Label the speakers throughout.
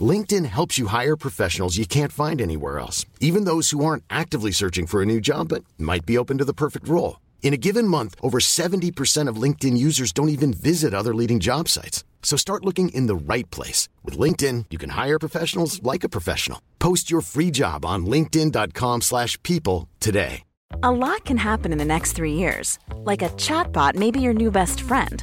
Speaker 1: LinkedIn helps you hire professionals you can't find anywhere else, even those who aren't actively searching for a new job but might be open to the perfect role. In a given month, over 70% of LinkedIn users don't even visit other leading job sites. So start looking in the right place. With LinkedIn, you can hire professionals like a professional. Post your free job on linkedin.com slash people today.
Speaker 2: A lot can happen in the next three years, like a chatbot may be your new best friend.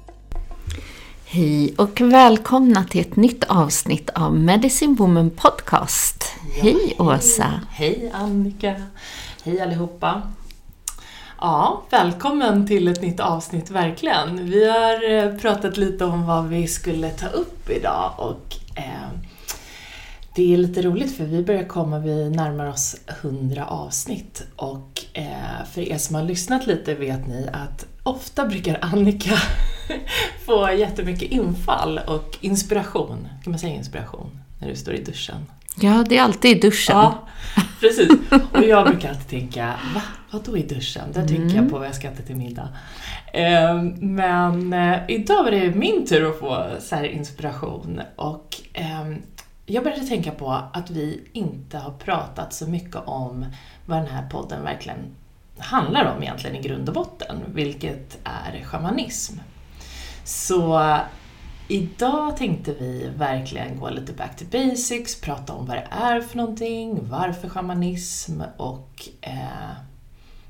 Speaker 3: Hej och välkomna till ett nytt avsnitt av Medicine Woman Podcast. Ja, hej Åsa!
Speaker 4: Hej Annika! Hej allihopa! Ja, välkommen till ett nytt avsnitt verkligen. Vi har eh, pratat lite om vad vi skulle ta upp idag och eh, det är lite roligt för vi börjar komma, vi närmar oss 100 avsnitt och eh, för er som har lyssnat lite vet ni att ofta brukar Annika få jättemycket infall och inspiration. Kan man säga inspiration? När du står i duschen.
Speaker 3: Ja, det är alltid i duschen.
Speaker 4: Ja, precis. Och jag brukar alltid tänka, va? Vadå i duschen? Där tänker jag mm. på vad jag ska äta till middag. Ehm, men eh, idag var det min tur att få så inspiration och ehm, jag började tänka på att vi inte har pratat så mycket om vad den här podden verkligen handlar om egentligen i grund och botten, vilket är shamanism. Så idag tänkte vi verkligen gå lite back to basics, prata om vad det är för någonting, varför shamanism och eh,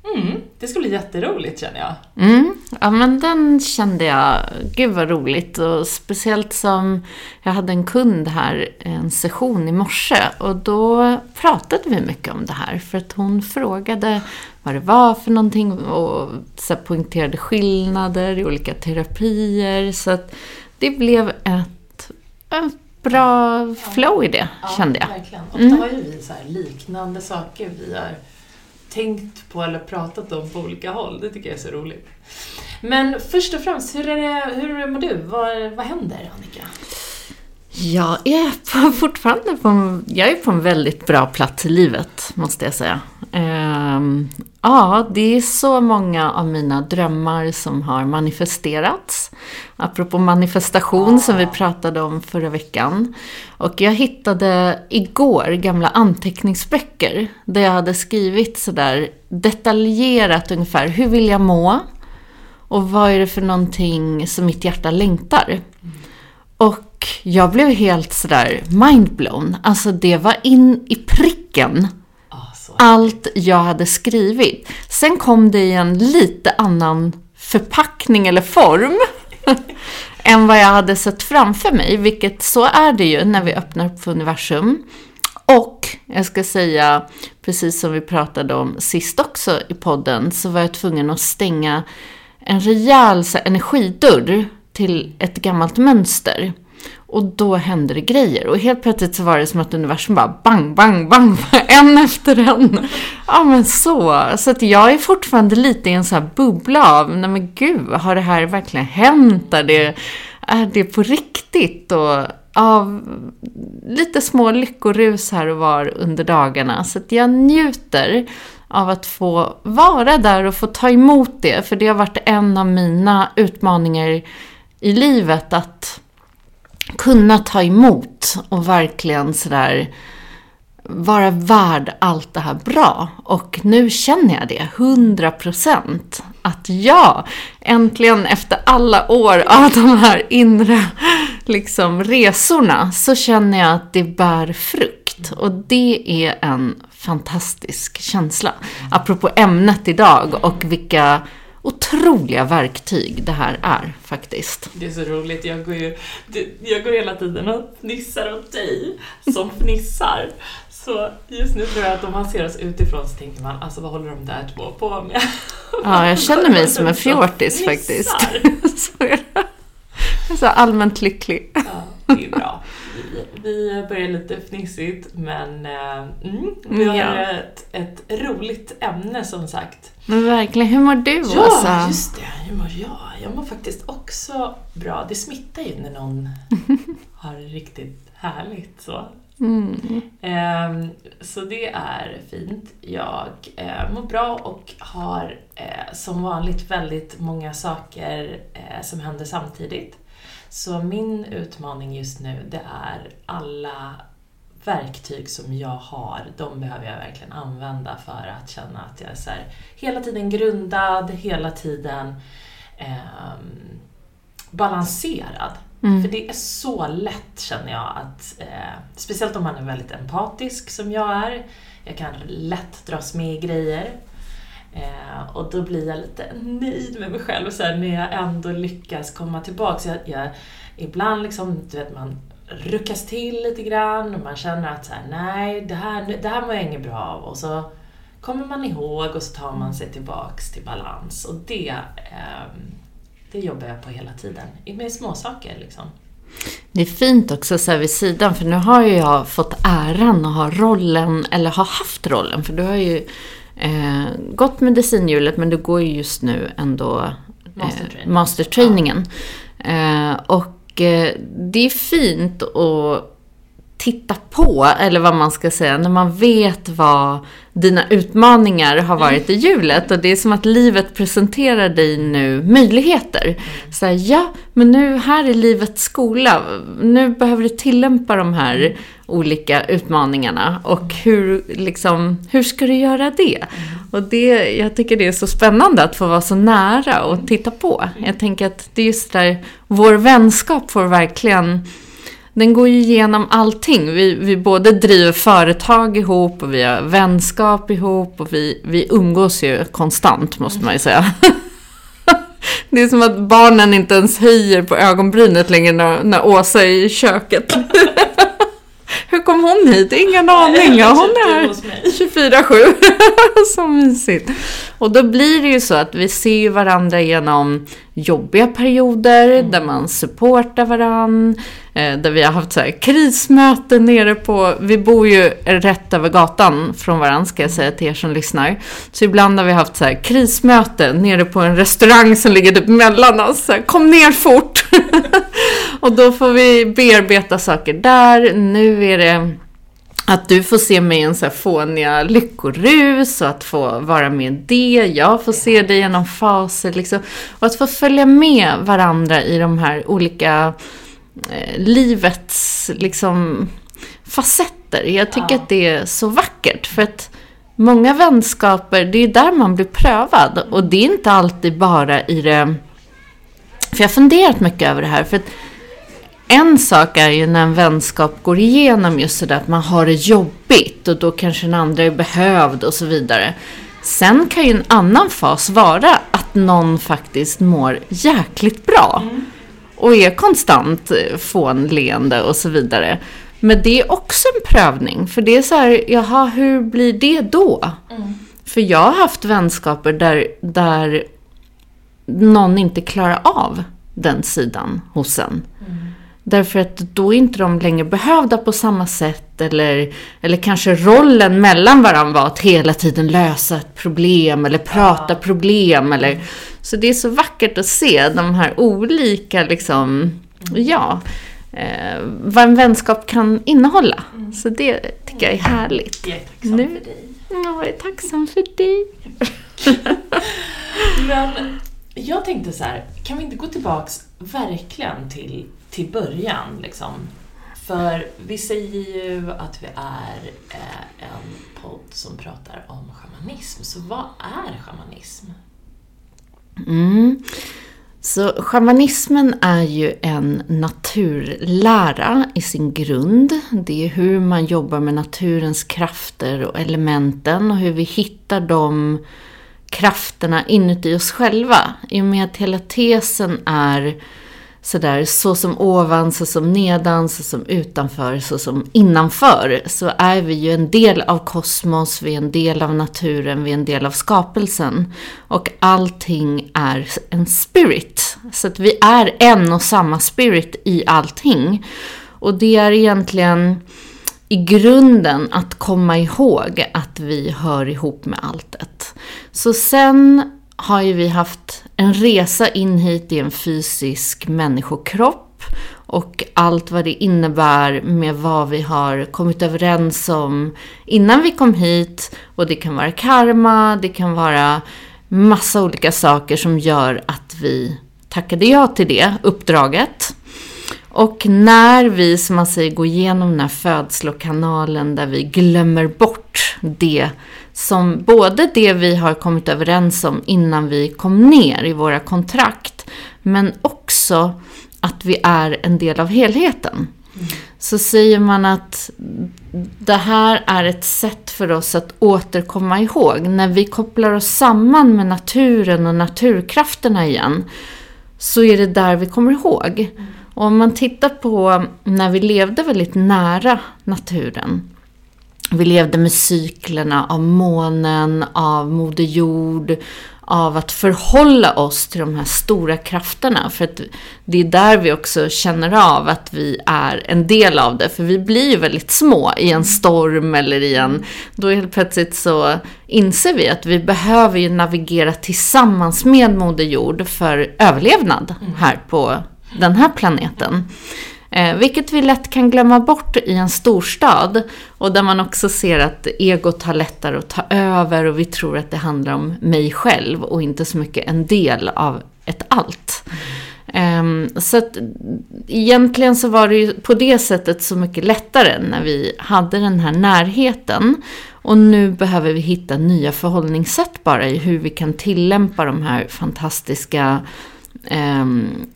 Speaker 4: Mm, det ska bli jätteroligt känner jag.
Speaker 3: Mm, ja men den kände jag, gud vad roligt. Och speciellt som jag hade en kund här, en session i morse. Och då pratade vi mycket om det här. För att hon frågade vad det var för någonting och så poängterade skillnader i olika terapier. Så att det blev ett, ett bra flow i det,
Speaker 4: ja,
Speaker 3: kände jag.
Speaker 4: Verkligen. Ofta mm. har ju vi så liknande saker vi har tänkt på eller pratat om på olika håll. Det tycker jag är så roligt. Men först och främst, hur, är det, hur mår du? Vad, vad händer, Annika?
Speaker 3: Jag är på, fortfarande på, jag är på en väldigt bra plats i livet, måste jag säga. Ehm, ja, det är så många av mina drömmar som har manifesterats. Apropå manifestation som vi pratade om förra veckan. Och jag hittade igår gamla anteckningsböcker där jag hade skrivit sådär detaljerat ungefär, hur vill jag må? Och vad är det för någonting som mitt hjärta längtar? Och jag blev helt sådär mindblown. Alltså det var in i pricken allt jag hade skrivit. Sen kom det i en lite annan förpackning eller form än vad jag hade sett framför mig, vilket så är det ju när vi öppnar upp för universum. Och jag ska säga, precis som vi pratade om sist också i podden, så var jag tvungen att stänga en rejäl energidörr till ett gammalt mönster. Och då hände det grejer. Och helt plötsligt så var det som att universum bara bang, bang, bang, en efter en. Ja men så. Så att jag är fortfarande lite i en sån här bubbla av, nej men gud, har det här verkligen hänt? Är det, är det på riktigt? Och av lite små lyckorus här och var under dagarna. Så att jag njuter av att få vara där och få ta emot det. För det har varit en av mina utmaningar i livet att kunna ta emot och verkligen sådär vara värd allt det här bra. Och nu känner jag det, 100 procent. Att ja, äntligen efter alla år av de här inre liksom, resorna så känner jag att det bär frukt. Och det är en fantastisk känsla. Apropå ämnet idag och vilka otroliga verktyg det här är faktiskt.
Speaker 4: Det är så roligt, jag går ju jag går hela tiden och fnissar åt dig som fnissar. Så just nu tror jag att om man ser oss utifrån så tänker man, alltså vad håller de där två på med?
Speaker 3: Ja, jag känner mig som en fjortis faktiskt. så allmänt lycklig.
Speaker 4: Ja, det är bra. Vi, börjar lite fnissigt, men eh, mm, vi har ja. ett, ett roligt ämne som sagt.
Speaker 3: Men verkligen, hur mår du
Speaker 4: Ja, Åsa? just det. Hur mår jag? Jag mår faktiskt också bra. Det smittar ju när någon har det riktigt härligt. Så. Mm. Um, så det är fint. Jag uh, mår bra och har uh, som vanligt väldigt många saker uh, som händer samtidigt. Så min utmaning just nu det är alla verktyg som jag har, de behöver jag verkligen använda för att känna att jag är så här, hela tiden grundad, hela tiden um, balanserad. Mm. För det är så lätt känner jag att, eh, speciellt om man är väldigt empatisk som jag är, jag kan lätt dras med i grejer. Eh, och då blir jag lite nöjd med mig själv så här, när jag ändå lyckas komma tillbaka. Jag, jag, ibland liksom, du vet, man ruckas till lite grann och man känner att så här, nej, det här, det här mår jag inget bra av. Och så kommer man ihåg och så tar man sig tillbaks till balans. Och det eh, det jobbar jag på hela tiden. Med småsaker liksom.
Speaker 3: Det är fint också så här vid sidan, för nu har ju jag fått äran att ha rollen, eller har haft rollen, för du har ju eh, gått medicinhjulet, men du går ju just nu ändå eh, mastertrainingen. Ja. Eh, och eh, det är fint att titta på, eller vad man ska säga, när man vet vad dina utmaningar har varit i hjulet. Och det är som att livet presenterar dig nu möjligheter. Så här, ja, men nu här är livets skola. Nu behöver du tillämpa de här olika utmaningarna. Och hur, liksom, hur ska du göra det? Och det, jag tycker det är så spännande att få vara så nära och titta på. Jag tänker att det är just där, vår vänskap får verkligen den går ju igenom allting. Vi, vi både driver företag ihop och vi har vänskap ihop och vi, vi umgås ju konstant måste man ju säga. Det är som att barnen inte ens höjer på ögonbrynet längre när, när Åsa är i köket. Kom hon hit? Ingen aning. Hon är 24-7. så mysigt. Och då blir det ju så att vi ser varandra genom jobbiga perioder mm. där man supportar varandra. Eh, där vi har haft så här krismöten nere på, vi bor ju rätt över gatan från varandra ska jag säga till er som lyssnar. Så ibland har vi haft så här krismöten nere på en restaurang som ligger typ mellan oss. Så här, Kom ner fort! och då får vi bearbeta saker där. Nu är det att du får se mig i en så här fåniga lyckorus och att få vara med det. Jag får se dig genom faser liksom. Och att få följa med varandra i de här olika eh, livets liksom facetter. Jag tycker ja. att det är så vackert. För att många vänskaper, det är där man blir prövad. Och det är inte alltid bara i det... För jag har funderat mycket över det här. För att en sak är ju när en vänskap går igenom just sådär att man har det jobbigt och då kanske den andra är behövd och så vidare. Sen kan ju en annan fas vara att någon faktiskt mår jäkligt bra. Mm. Och är konstant eh, fånleende och så vidare. Men det är också en prövning. För det är så här, jaha, hur blir det då? Mm. För jag har haft vänskaper där, där någon inte klarar av den sidan hos en. Mm. Därför att då är inte de längre behövda på samma sätt eller, eller kanske rollen mellan varandra var att hela tiden lösa ett problem eller prata ja. problem. Eller, så det är så vackert att se de här olika, liksom, ja, eh, vad en vänskap kan innehålla. Mm. Så det tycker jag är härligt.
Speaker 4: Jag är tacksam nu, för dig.
Speaker 3: Jag är tacksam för dig.
Speaker 4: Men jag tänkte så här, kan vi inte gå tillbaks verkligen till, till början liksom? För vi säger ju att vi är eh, en podd som pratar om shamanism, så vad är shamanism?
Speaker 3: Mm. Så shamanismen är ju en naturlära i sin grund. Det är hur man jobbar med naturens krafter och elementen och hur vi hittar dem krafterna inuti oss själva. I och med att hela tesen är sådär, så som ovan, så som nedan, så som utanför, så som innanför, så är vi ju en del av kosmos, vi är en del av naturen, vi är en del av skapelsen. Och allting är en spirit. Så att vi är en och samma spirit i allting. Och det är egentligen i grunden att komma ihåg att vi hör ihop med alltet. Så sen har ju vi haft en resa in hit i en fysisk människokropp och allt vad det innebär med vad vi har kommit överens om innan vi kom hit. Och det kan vara karma, det kan vara massa olika saker som gör att vi tackade ja till det uppdraget. Och när vi, som man säger, går igenom den här födslokanalen där vi glömmer bort det som både det vi har kommit överens om innan vi kom ner i våra kontrakt, men också att vi är en del av helheten. Mm. Så säger man att det här är ett sätt för oss att återkomma ihåg. När vi kopplar oss samman med naturen och naturkrafterna igen, så är det där vi kommer ihåg. Mm. Och om man tittar på när vi levde väldigt nära naturen, vi levde med cyklerna av månen, av Moder Jord, av att förhålla oss till de här stora krafterna. För att det är där vi också känner av att vi är en del av det. För vi blir ju väldigt små i en storm eller i en... Då helt plötsligt så inser vi att vi behöver ju navigera tillsammans med Moder Jord för överlevnad här på den här planeten. Eh, vilket vi lätt kan glömma bort i en storstad. Och där man också ser att egot har lättare att ta över och vi tror att det handlar om mig själv och inte så mycket en del av ett allt. Ehm, så att egentligen så var det ju på det sättet så mycket lättare när vi hade den här närheten. Och nu behöver vi hitta nya förhållningssätt bara i hur vi kan tillämpa de här fantastiska eh,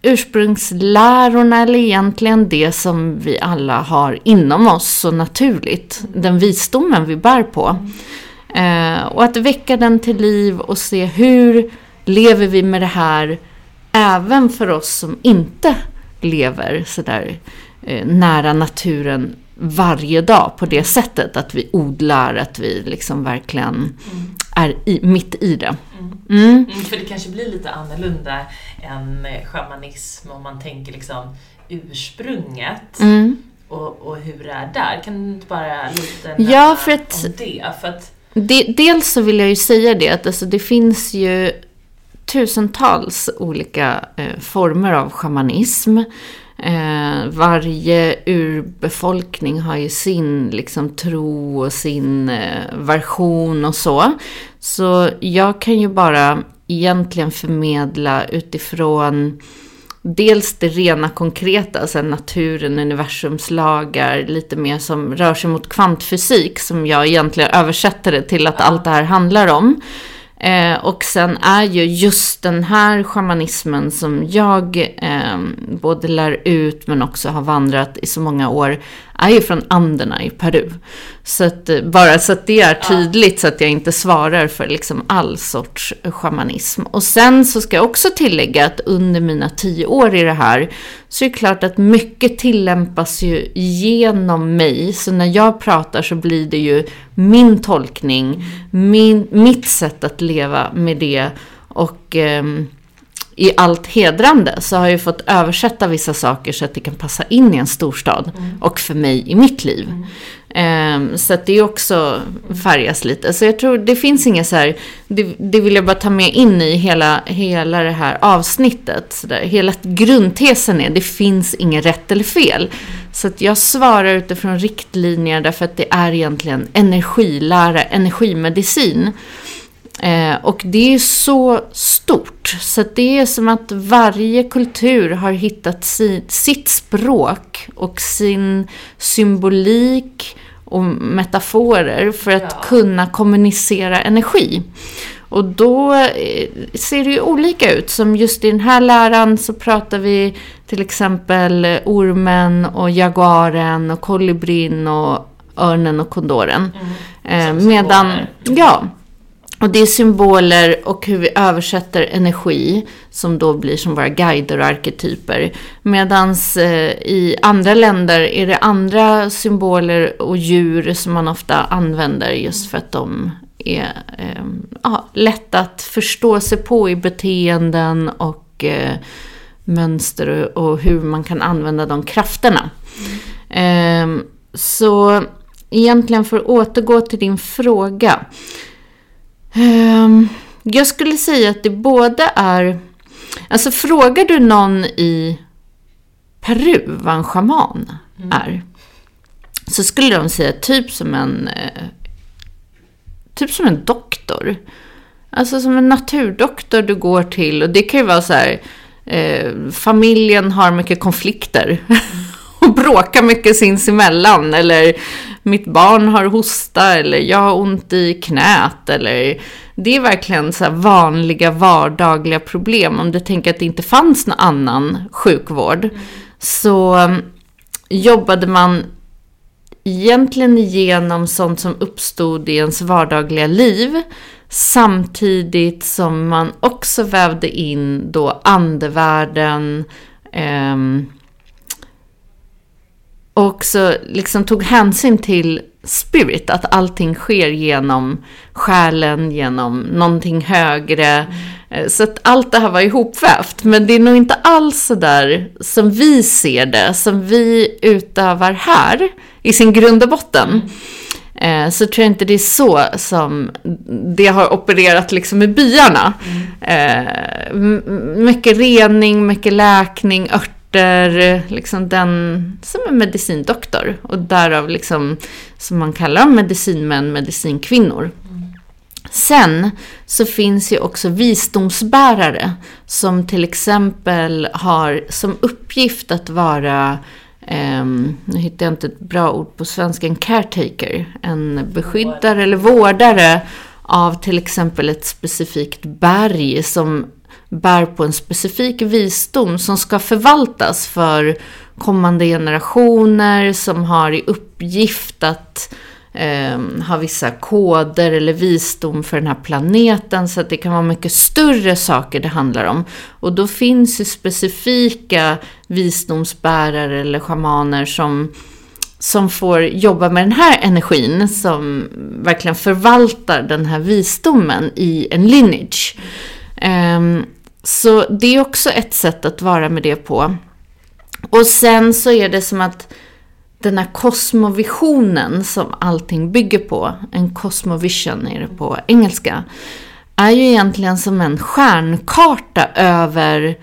Speaker 3: ursprungslärorna, eller egentligen det som vi alla har inom oss så naturligt. Den visdomen vi bär på. Eh, och att väcka den till liv och se hur lever vi med det här även för oss som inte lever sådär eh, nära naturen varje dag på det sättet. Att vi odlar, att vi liksom verkligen mm. är i, mitt i det.
Speaker 4: Mm. Mm. mm. För det kanske blir lite annorlunda än shamanism om man tänker liksom ursprunget. Mm. Och, och, hur det är där. Kan du inte bara lite
Speaker 3: ja, för att,
Speaker 4: om det? För att...
Speaker 3: De, dels så vill jag ju säga det att alltså, det finns ju tusentals olika eh, former av shamanism. Eh, varje urbefolkning har ju sin liksom, tro och sin eh, version och så. Så jag kan ju bara egentligen förmedla utifrån dels det rena konkreta, alltså naturen, universums lagar, lite mer som rör sig mot kvantfysik, som jag egentligen översätter det till att allt det här handlar om. Eh, och sen är ju just den här shamanismen som jag eh, både lär ut men också har vandrat i så många år, är ju från Anderna i Peru. Så att, eh, bara så att det är tydligt så att jag inte svarar för liksom all sorts shamanism. Och sen så ska jag också tillägga att under mina tio år i det här så är det klart att mycket tillämpas ju genom mig. Så när jag pratar så blir det ju min tolkning, min, mitt sätt att leva med det. Och eh, i allt hedrande så har jag fått översätta vissa saker så att det kan passa in i en storstad. Mm. Och för mig i mitt liv. Mm. Um, så att det också färgas lite. Så jag tror det finns inget så här, det, det, vill jag bara ta med in i hela, hela det här avsnittet. Så där. Hela grundtesen är, det finns inget rätt eller fel. Så att jag svarar utifrån riktlinjer därför att det är egentligen energilära, energimedicin. Eh, och det är så stort. Så det är som att varje kultur har hittat si, sitt språk och sin symbolik och metaforer för att ja. kunna kommunicera energi. Och då eh, ser det ju olika ut. Som just i den här läran så pratar vi till exempel ormen och jaguaren och kolibrin och örnen och kondoren. Mm. Eh, medan, ja, och det är symboler och hur vi översätter energi som då blir som våra guider och arketyper. Medan eh, i andra länder är det andra symboler och djur som man ofta använder just för att de är eh, ja, lätt att förstå sig på i beteenden och eh, mönster och, och, hur man kan använda de krafterna. Mm. Eh, så egentligen för att återgå till din fråga. Ehm, jag skulle säga att det både är... Alltså frågar du någon i Peru vad en schaman mm. är. Så skulle de säga typ som en... Eh, typ som en doktor. Alltså som en naturdoktor du går till. Och det kan ju vara så här... Eh, familjen har mycket konflikter. och bråkar mycket sinsemellan. Eller mitt barn har hosta eller jag har ont i knät eller det är verkligen så vanliga vardagliga problem. Om du tänker att det inte fanns någon annan sjukvård så um, jobbade man egentligen igenom sånt som uppstod i ens vardagliga liv samtidigt som man också vävde in då andevärlden, eh, och också liksom tog hänsyn till spirit, att allting sker genom själen, genom någonting högre. Mm. Så att allt det här var ihopvävt. Men det är nog inte alls så där som vi ser det, som vi utövar här i sin grund och botten. Mm. Så tror jag inte det är så som det har opererat liksom i byarna. Mm. Mycket rening, mycket läkning, ört rapporter, eh, liksom den som en medicindoktor. Och därav liksom, som man kallar dem, medicinmän, medicinkvinnor. Sen så finns ju också visdomsbärare som till exempel har som uppgift att vara eh, nu hittar jag inte ett bra ord på svenska, en caretaker, en beskyddare eller vårdare av till exempel ett specifikt berg som bär på en specifik visdom som ska förvaltas för kommande generationer som har i uppgift att eh, ha vissa koder eller visdom för den här planeten. Så att det kan vara mycket större saker det handlar om. Och då finns ju specifika visdomsbärare eller shamaner som som får jobba med den här energin som verkligen förvaltar den här visdomen i en lineage. Um, så det är också ett sätt att vara med det på. Och sen så är det som att den här kosmovisionen som allting bygger på, en cosmovision är det på engelska, är ju egentligen som en stjärnkarta över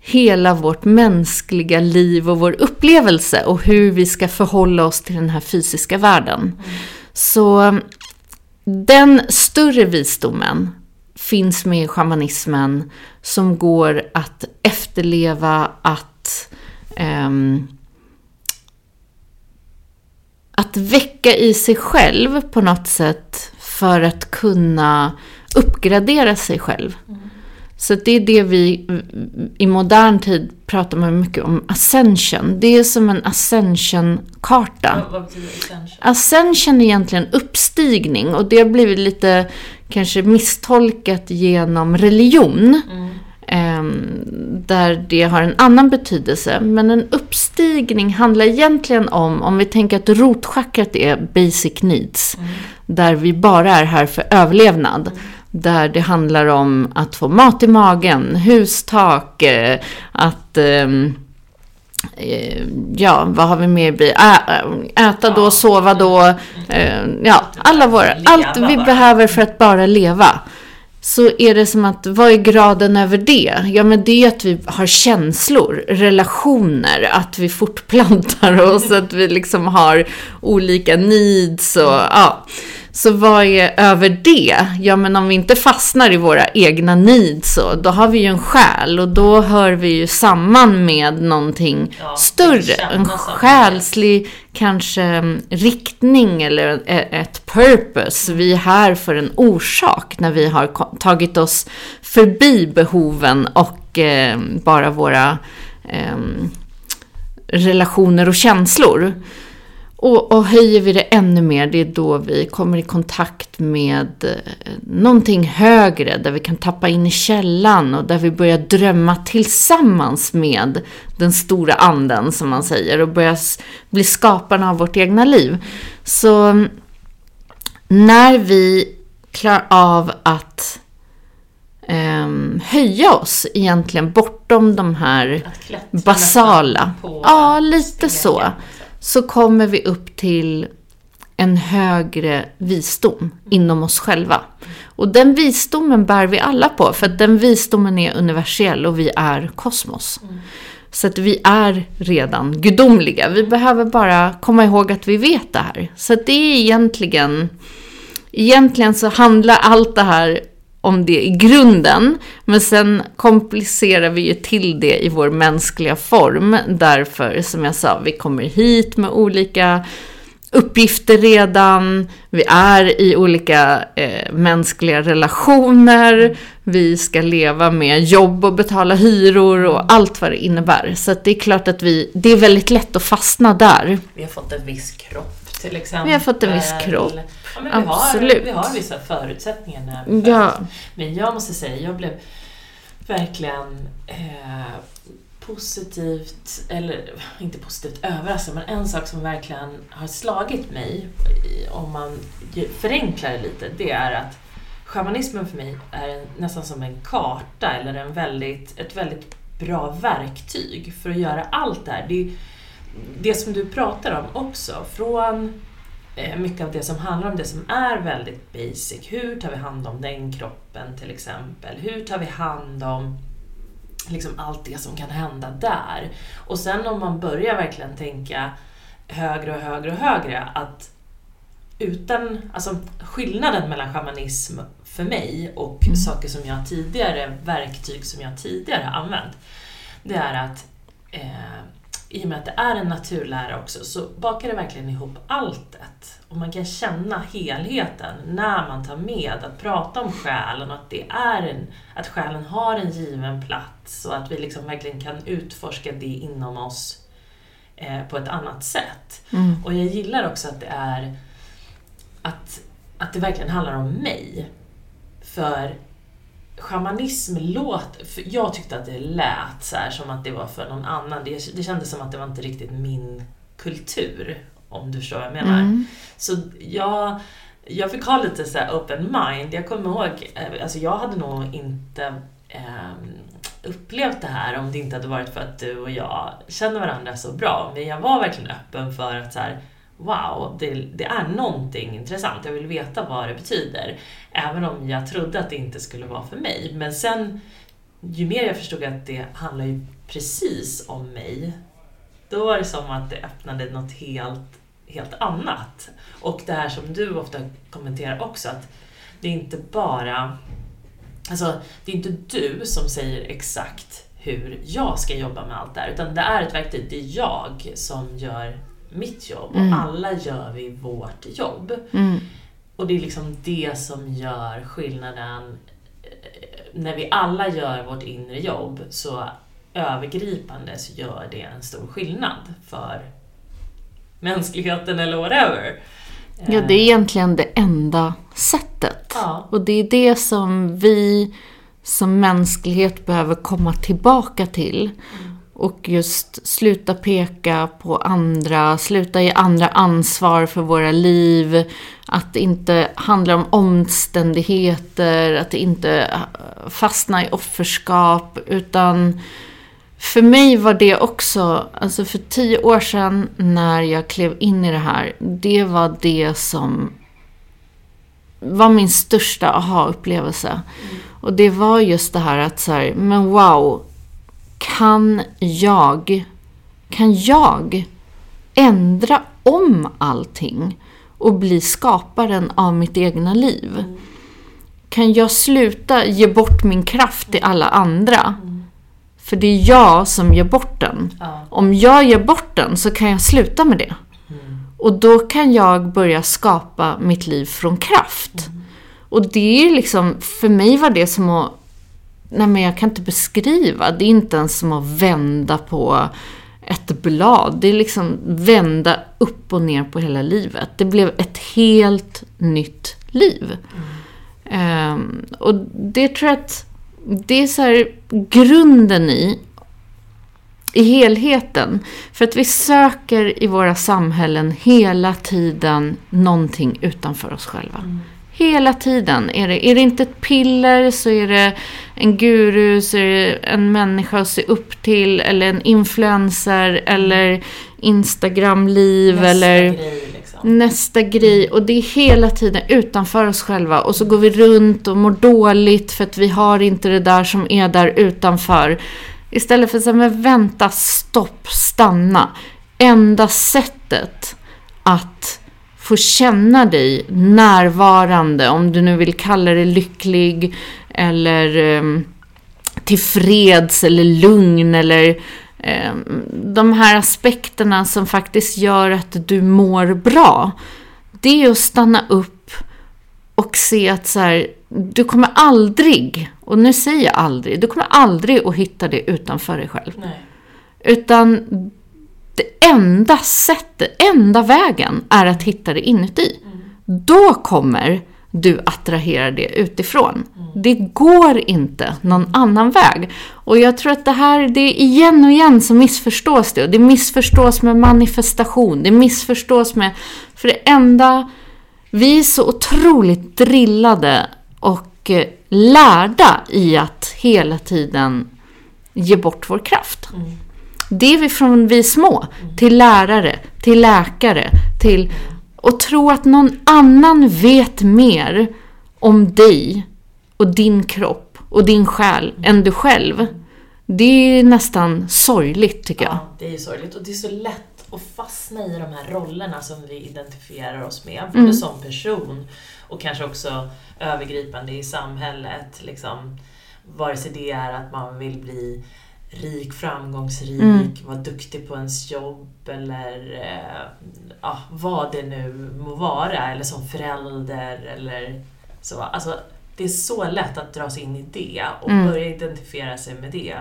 Speaker 3: hela vårt mänskliga liv och vår upplevelse och hur vi ska förhålla oss till den här fysiska världen. Så den större visdomen finns med i shamanismen som går att efterleva, att, um, att väcka i sig själv på något sätt för att kunna uppgradera sig själv. Mm. Så det är det vi i modern tid pratar man mycket om ascension. Det är som en ascension-karta.
Speaker 4: Vad betyder ascension?
Speaker 3: Ascension är egentligen uppstigning och det har blivit lite kanske misstolkat genom religion. Mm. Ehm, där det har en annan betydelse. Men en uppstigning handlar egentligen om, om vi tänker att rotchakrat är basic needs. Mm. Där vi bara är här för överlevnad. Mm. Där det handlar om att få mat i magen, hustak, eh, att ehm, eh, ja, vad har vi mer? Äta då, sova då. Eh, ja, alla våra, allt vi behöver för att bara leva. så är det som att, vad är graden över det? Ja, men det är att vi har känslor, relationer, att vi fortplantar oss, att vi liksom har olika needs och ja. Så vad är över det? Ja, men om vi inte fastnar i våra egna needs så, då har vi ju en själ och då hör vi ju samman med någonting
Speaker 4: Ja,
Speaker 3: större. En själslig kanske mm, riktning eller e- ett purpose. Vi är här för en orsak när vi har tagit oss förbi behoven och eh, bara våra eh, relationer och känslor. Och, och höjer vi det ännu mer, det är då vi kommer i kontakt med eh, någonting högre, där vi kan tappa in i källan och där vi börjar drömma tillsammans med den stora anden, som man säger, och börjar bli skaparna av vårt egna liv. Så när vi klarar av att ehm, höja oss egentligen bortom de här basala. Ja, lite så. Så kommer vi upp till en högre visdom inom oss själva. Och den visdomen bär vi alla på, för att den visdomen är universell och vi är kosmos. Så att vi är redan gudomliga. Vi behöver bara komma ihåg att vi vet det här. Så att det är egentligen, egentligen så handlar allt det här om det i grunden, men sen komplicerar vi ju till det i vår mänskliga form. Därför, som jag sa, vi kommer hit med olika uppgifter redan, vi är i olika eh, mänskliga relationer, vi ska leva med jobb och betala hyror och allt vad det innebär. Så det är klart att vi, det är väldigt lätt att fastna där.
Speaker 4: Vi har fått en viss kropp till exempel.
Speaker 3: Vi har fått en viss kropp.
Speaker 4: Ja, men vi,
Speaker 3: Absolut.
Speaker 4: Har, vi har vissa förutsättningar när vi.
Speaker 3: Ja.
Speaker 4: Men jag måste säga, jag blev verkligen eh, positivt, eller inte positivt överraskad, men en sak som verkligen har slagit mig, om man förenklar det lite, det är att shamanismen för mig är nästan som en karta eller en väldigt, ett väldigt bra verktyg för att göra allt det här. Det, är- det som du pratar om också, från mycket av det som handlar om det som är väldigt basic. Hur tar vi hand om den kroppen till exempel? Hur tar vi hand om liksom allt det som kan hända där? Och sen om man börjar verkligen tänka högre och högre och högre, att utan, alltså skillnaden mellan shamanism för mig och saker som jag tidigare, verktyg som jag tidigare har använt, det är att eh, i och med att det är en naturlära också, så bakar det verkligen ihop alltet. Och man kan känna helheten när man tar med att prata om själen och att, det är en, att själen har en given plats och att vi liksom verkligen kan utforska det inom oss eh, på ett annat sätt. Och jag gillar också att det är att, att det verkligen handlar om mig. För shamanism låter... För jag tyckte att det lät så här, som att det var för någon annan. Det, det kändes som att det var inte riktigt min kultur, om du förstår vad jag menar.
Speaker 3: Mm.
Speaker 4: Så jag, jag fick ha lite så open mind. Jag kommer ihåg, eh, alltså jag hade nog inte ehm, upplevt det här om det inte hade varit för att du och jag känner varandra så bra. Men jag var verkligen öppen för att så här, wow, det, det är någonting intressant. Jag vill veta vad det betyder. Även om jag trodde att det inte skulle vara för mig. Men sen, ju mer jag förstod att det handlar ju precis om mig, då var det som att det öppnade något helt, helt annat. Och det här som du ofta kommenterar också, att det är inte bara Alltså, det är inte du som säger exakt hur jag ska jobba med allt det här, utan det är ett verktyg, det är jag som gör mitt jobb och alla gör vi vårt jobb.
Speaker 3: Mm.
Speaker 4: Och det är liksom det som gör skillnaden. eh, När vi alla gör vårt inre jobb så övergripande så gör det en stor skillnad för mänskligheten eller whatever.
Speaker 3: Ja, det är egentligen det enda sättet.
Speaker 4: Ja.
Speaker 3: Och det är det som vi som mänsklighet behöver komma tillbaka till. Och just sluta peka på andra, sluta ge andra ansvar för våra liv. Att det inte handlar om omständigheter, att det inte fastna i offerskap. Utan för mig var det också, alltså för tio år sedan när jag klev in i det här, det var det som var min största aha-upplevelse. Och det var just det här att så här, men wow, kan jag, kan jag ändra om allting och bli skaparen av mitt egna liv? Kan jag sluta ge bort min kraft till alla andra? För det är jag som ger bort den.
Speaker 4: Ja.
Speaker 3: Om jag ger bort den så kan jag sluta med det. Och då kan jag börja skapa mitt liv från kraft. Och det är liksom, för mig var det som att, nej men jag kan inte beskriva, det är inte ens som att vända på ett blad. Det är liksom vända upp och ner på hela livet. Det blev ett helt nytt liv. Ehm, och det tror jag att det är så här grunden i, i helheten. För att vi söker i våra samhällen hela tiden någonting utanför oss själva. Mm. Hela tiden. Är det, är det inte ett piller så är det en guru, så är det en människa att se upp till, eller en influencer, eller Instagram-liv,
Speaker 4: Nästa
Speaker 3: eller
Speaker 4: grej liksom.
Speaker 3: nästa grej. Och det är hela tiden utanför oss själva. Och så går vi runt och mår dåligt för att vi har inte det där som är där utanför. Istället för att säga, men vänta, stopp, stanna. Enda sättet att få känna dig närvarande, om du nu vill kalla det lycklig eller um, tillfreds eller lugn eller eh, de här aspekterna som faktiskt gör att du mår bra. Det är att stanna upp och se att så här, du kommer aldrig, och nu säger jag aldrig, du kommer aldrig att hitta det utanför dig själv.
Speaker 4: Nej.
Speaker 3: Utan det enda sättet, enda vägen är att hitta det inuti. Då kommer du attrahera det utifrån. Det går inte någon annan väg. Och jag tror att det här, det är igen och igen så missförstås det. Och det missförstås med manifestation, det missförstås med... För det enda... Vi är så otroligt drillade och eh, lärda i att hela tiden ge bort vår kraft. Det är vi från vi små, till lärare, till läkare, till... Och tro att någon annan vet mer om dig och din kropp och din själ än du själv. Det är nästan sorgligt tycker jag.
Speaker 4: Ja, det är sorgligt och det är så lätt att fastna i de här rollerna som vi identifierar oss med, både som person och kanske också övergripande i samhället. Liksom, vare sig det är att man vill bli rik, framgångsrik, vara duktig på ens jobb eller eh, ja, vad det nu må vara, eller som förälder eller så. Alltså, det är så lätt att dras in i det och börja identifiera sig med det.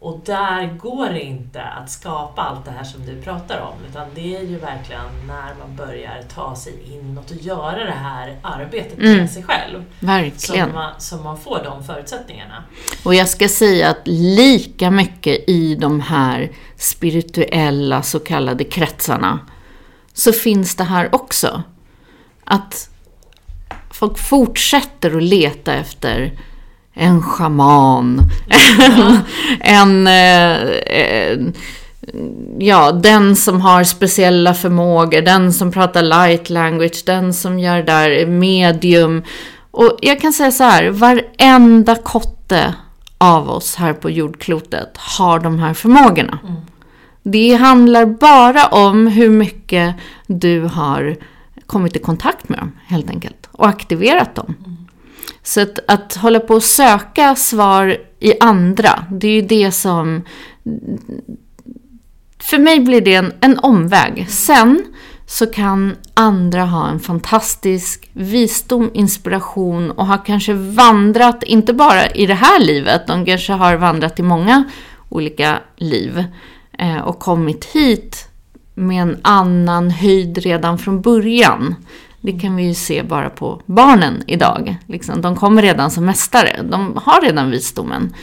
Speaker 4: Och där går det inte att skapa allt det här som du pratar om, utan det är ju verkligen när man börjar ta sig inåt och göra det här arbetet med sig själv
Speaker 3: Verkligen.
Speaker 4: som man, som man får de förutsättningarna.
Speaker 3: Och jag ska säga att lika mycket i de här spirituella så kallade kretsarna så finns det här också. Att folk fortsätter att leta efter en shaman, en, eh, eh, ja, den som har speciella förmågor, den som pratar light language, den som gör där medium. Och jag kan säga så här, varenda kotte av oss här på jordklotet har de här förmågorna. Det handlar bara om hur mycket du har kommit i kontakt med dem, helt enkelt. Och aktiverat dem. Så att, att hålla på och söka svar i andra, det är ju det som... För mig blir det en, en omväg. Sen så kan andra ha en fantastisk visdom, inspiration och har kanske vandrat, inte bara i det här livet, de kanske har vandrat i många olika liv eh, och kommit hit med en annan höjd redan från början. Det kan vi ju se bara på barnen idag. Liksom, de kommer redan som mästare, de har redan visdomen.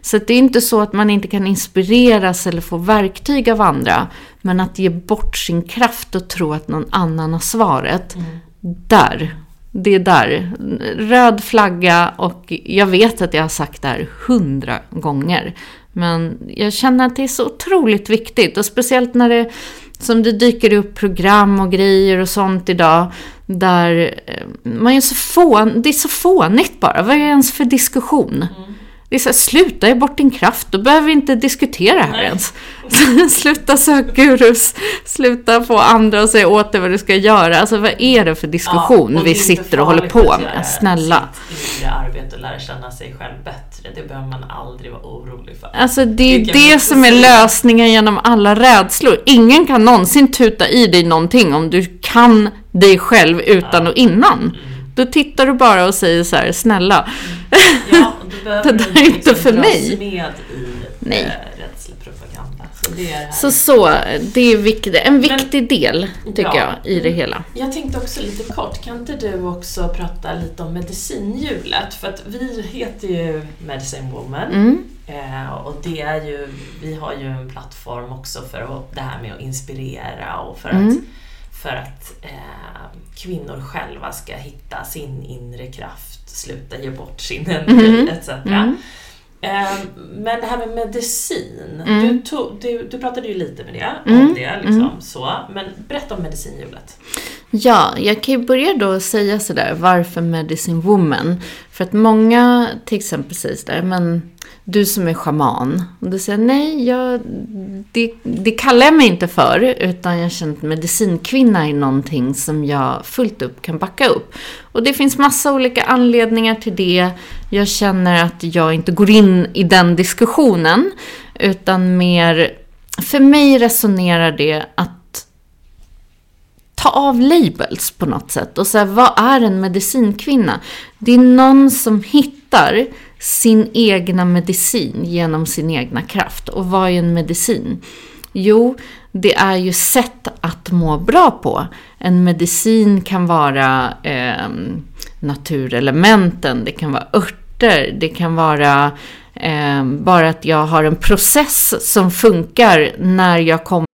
Speaker 3: Så det är inte så att man inte kan inspireras eller få verktyg av andra. Men att ge bort sin kraft och tro att någon annan har svaret. Där. Det är där. Röd flagga och jag vet att jag har sagt det här hundra gånger. Men jag känner att det är så otroligt viktigt och speciellt när det, Som det dyker upp program och grejer och sånt idag. Där eh, man är så fån, det är så fånigt bara. Vad är det ens för diskussion? Mm. Det är så här, sluta ge bort din kraft, då behöver vi inte diskutera här Nej. ens. sluta sök gurus, sluta få andra att säga åt dig vad du ska göra. Alltså vad är det för diskussion ja, vi sitter och håller på med? Snälla.
Speaker 4: Sitt inre arbete och lära känna sig själv bättre, det behöver man aldrig vara orolig för.
Speaker 3: Alltså det är det, det som är lösningen genom alla rädslor. Ingen kan någonsin tuta i dig någonting om du kan dig själv utan ja. och innan. Mm. Då tittar du bara och säger så här, snälla.
Speaker 4: Ja, det där är inte för mig. med i Nej. Så det
Speaker 3: så, så, det är viktigt, en viktig Men, del, tycker ja, jag, i det hela.
Speaker 4: Jag tänkte också lite kort, kan inte du också prata lite om medicinhjulet? För att vi heter ju Medicine Woman. Mm. Eh, och det är ju, vi har ju en plattform också för att, det här med att inspirera och för mm. att för att eh, kvinnor själva ska hitta sin inre kraft, sluta ge bort sin energi mm. etc. Mm. Eh, men det här med medicin, mm. du, tog, du, du, pratade ju lite med det, om mm. det. Liksom, mm. så. Men berätta om medicinhjulet.
Speaker 3: Ja, jag kan ju börja då säga sådär, varför Medicine Woman? För att många till exempel säger sådär, men du som är schaman. Och du säger nej, jag, det, det kallar jag mig inte för. Utan jag känner att medicinkvinna är någonting som jag fullt upp kan backa upp. Och det finns massa olika anledningar till det. Jag känner att jag inte går in i den diskussionen. Utan mer, för mig resonerar det att ta av labels på något sätt och säga vad är en medicinkvinna? Det är någon som hittar sin egna medicin genom sin egna kraft. Och vad är en medicin? Jo, det är ju sätt att må bra på. En medicin kan vara eh, naturelementen, det kan vara örter, det kan vara eh, bara att jag har en process som funkar när jag kommer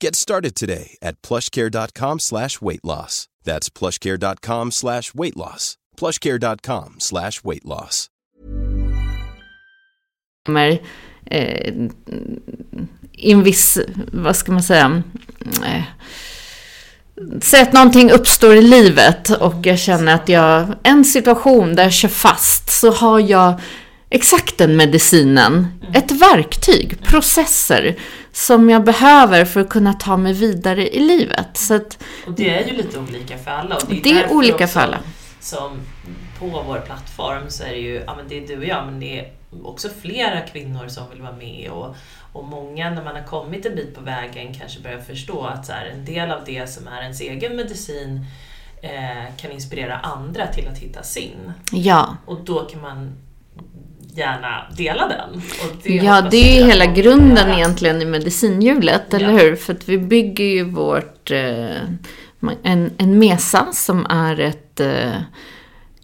Speaker 5: Get started today at plushcare.com slash weight loss. That's plushcare.com slash weight loss. plushcare.com slash weight loss.
Speaker 3: Eh, in viss, vad ska man säga, eh, Säg att någonting uppstår i livet och jag känner att jag, en situation där jag kör fast, så har jag exakt den medicinen, ett verktyg, processer som jag behöver för att kunna ta mig vidare i livet. Så att,
Speaker 4: och det är ju lite olika för alla. Och
Speaker 3: det är, det är olika för alla.
Speaker 4: Som på vår plattform så är det ju, ja men det är du och jag, men det är också flera kvinnor som vill vara med och och många, när man har kommit en bit på vägen, kanske börjar förstå att så här, en del av det som är ens egen medicin eh, kan inspirera andra till att hitta sin.
Speaker 3: Ja.
Speaker 4: Och då kan man gärna dela den.
Speaker 3: Det ja, det är ju hela grunden egentligen i medicinhjulet, ja. eller hur? För att vi bygger ju vårt, eh, en, en mesa som är ett eh,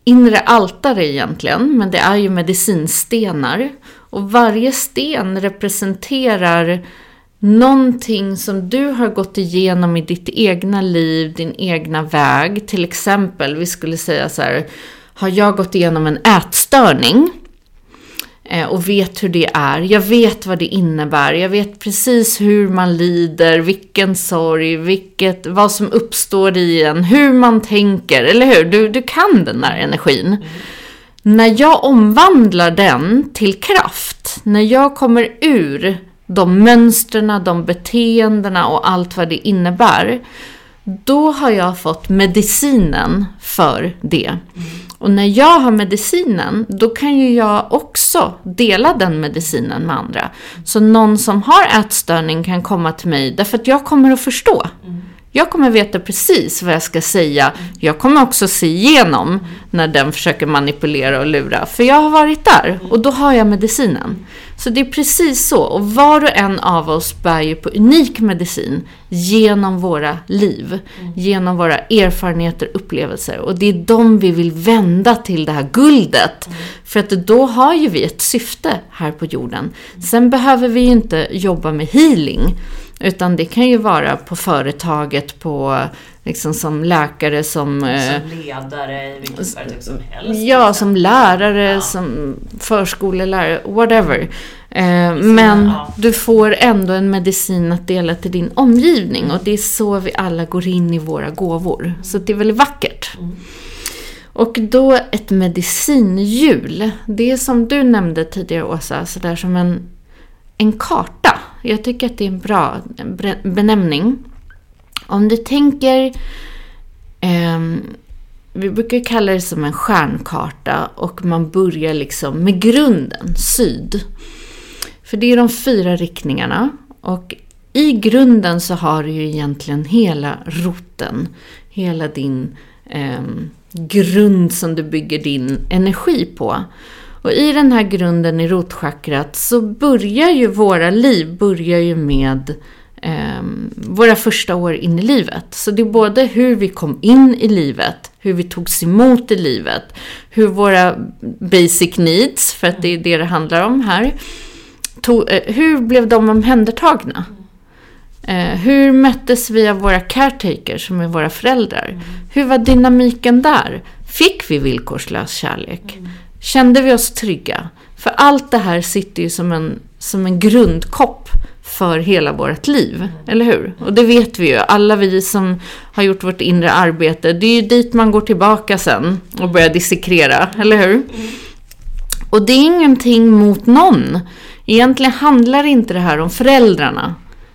Speaker 3: inre altare egentligen, men det är ju medicinstenar. Och varje sten representerar någonting som du har gått igenom i ditt egna liv, din egna väg. Till exempel, vi skulle säga så här, har jag gått igenom en ätstörning Eh, och vet hur det är. Jag vet vad det innebär. Jag vet precis hur man lider, vilken sorg, vilket, vad som uppstår i en, hur man tänker, eller hur? Du, du kan den där energin. Mm. När jag omvandlar den till kraft, när jag kommer ur de mönstren, de beteendena och allt vad det innebär, då har jag fått medicinen för det. Och när jag har medicinen, då kan ju jag också dela den medicinen med andra. Så någon som har ätstörning kan komma till mig därför att jag kommer att förstå. Mm. Jag kommer veta precis vad jag ska säga. Jag kommer också se igenom när den försöker manipulera och lura. För jag har varit där och då har jag medicinen. Så det är precis så. Och var och en av oss bär ju på unik medicin genom våra liv. Genom våra erfarenheter, upplevelser. Och det är de vi vill vända till det här guldet. För att då har ju vi ett syfte här på jorden. Sen behöver vi ju inte jobba med healing. Utan det kan ju vara på företaget, på, liksom som läkare, som... eh,
Speaker 4: Som ledare i vilket företag som helst.
Speaker 3: Ja, som lärare,
Speaker 4: Ja.
Speaker 3: som förskolelärare, whatever. Eh, men du får ändå en medicin att dela till din omgivning och det är så vi alla går in i våra gåvor. Så det är väldigt vackert. Och då ett medicinhjul. Det är som du nämnde tidigare Åsa, sådär som en, en karta. Jag tycker att det är en bra benämning. Om du tänker eh, vi brukar kalla det som en stjärnkarta och man börjar liksom med grunden, syd. För det är de fyra riktningarna och i grunden så har du ju egentligen hela roten, hela din eh, grund som du bygger din energi på. Och i den här grunden i rotchakrat så börjar ju våra liv börjar ju med eh, våra första år in i livet. Så det är både hur vi kom in i livet, hur vi togs emot i livet, hur våra basic needs, för att det är det det handlar om här, tog, eh, hur blev de omhändertagna? Eh, hur möttes vi av våra caretakers, som är våra föräldrar? Hur var dynamiken där? Fick vi villkorslös kärlek? Kände vi oss trygga? För allt det här sitter ju som en, som en grundkopp för hela vårt liv, eller hur? Och det vet vi ju, alla vi som har gjort vårt inre arbete, det är ju dit man går tillbaka sen och börjar dissekera, eller hur? Och det är ingenting mot någon. Egentligen handlar inte det här om föräldrarna.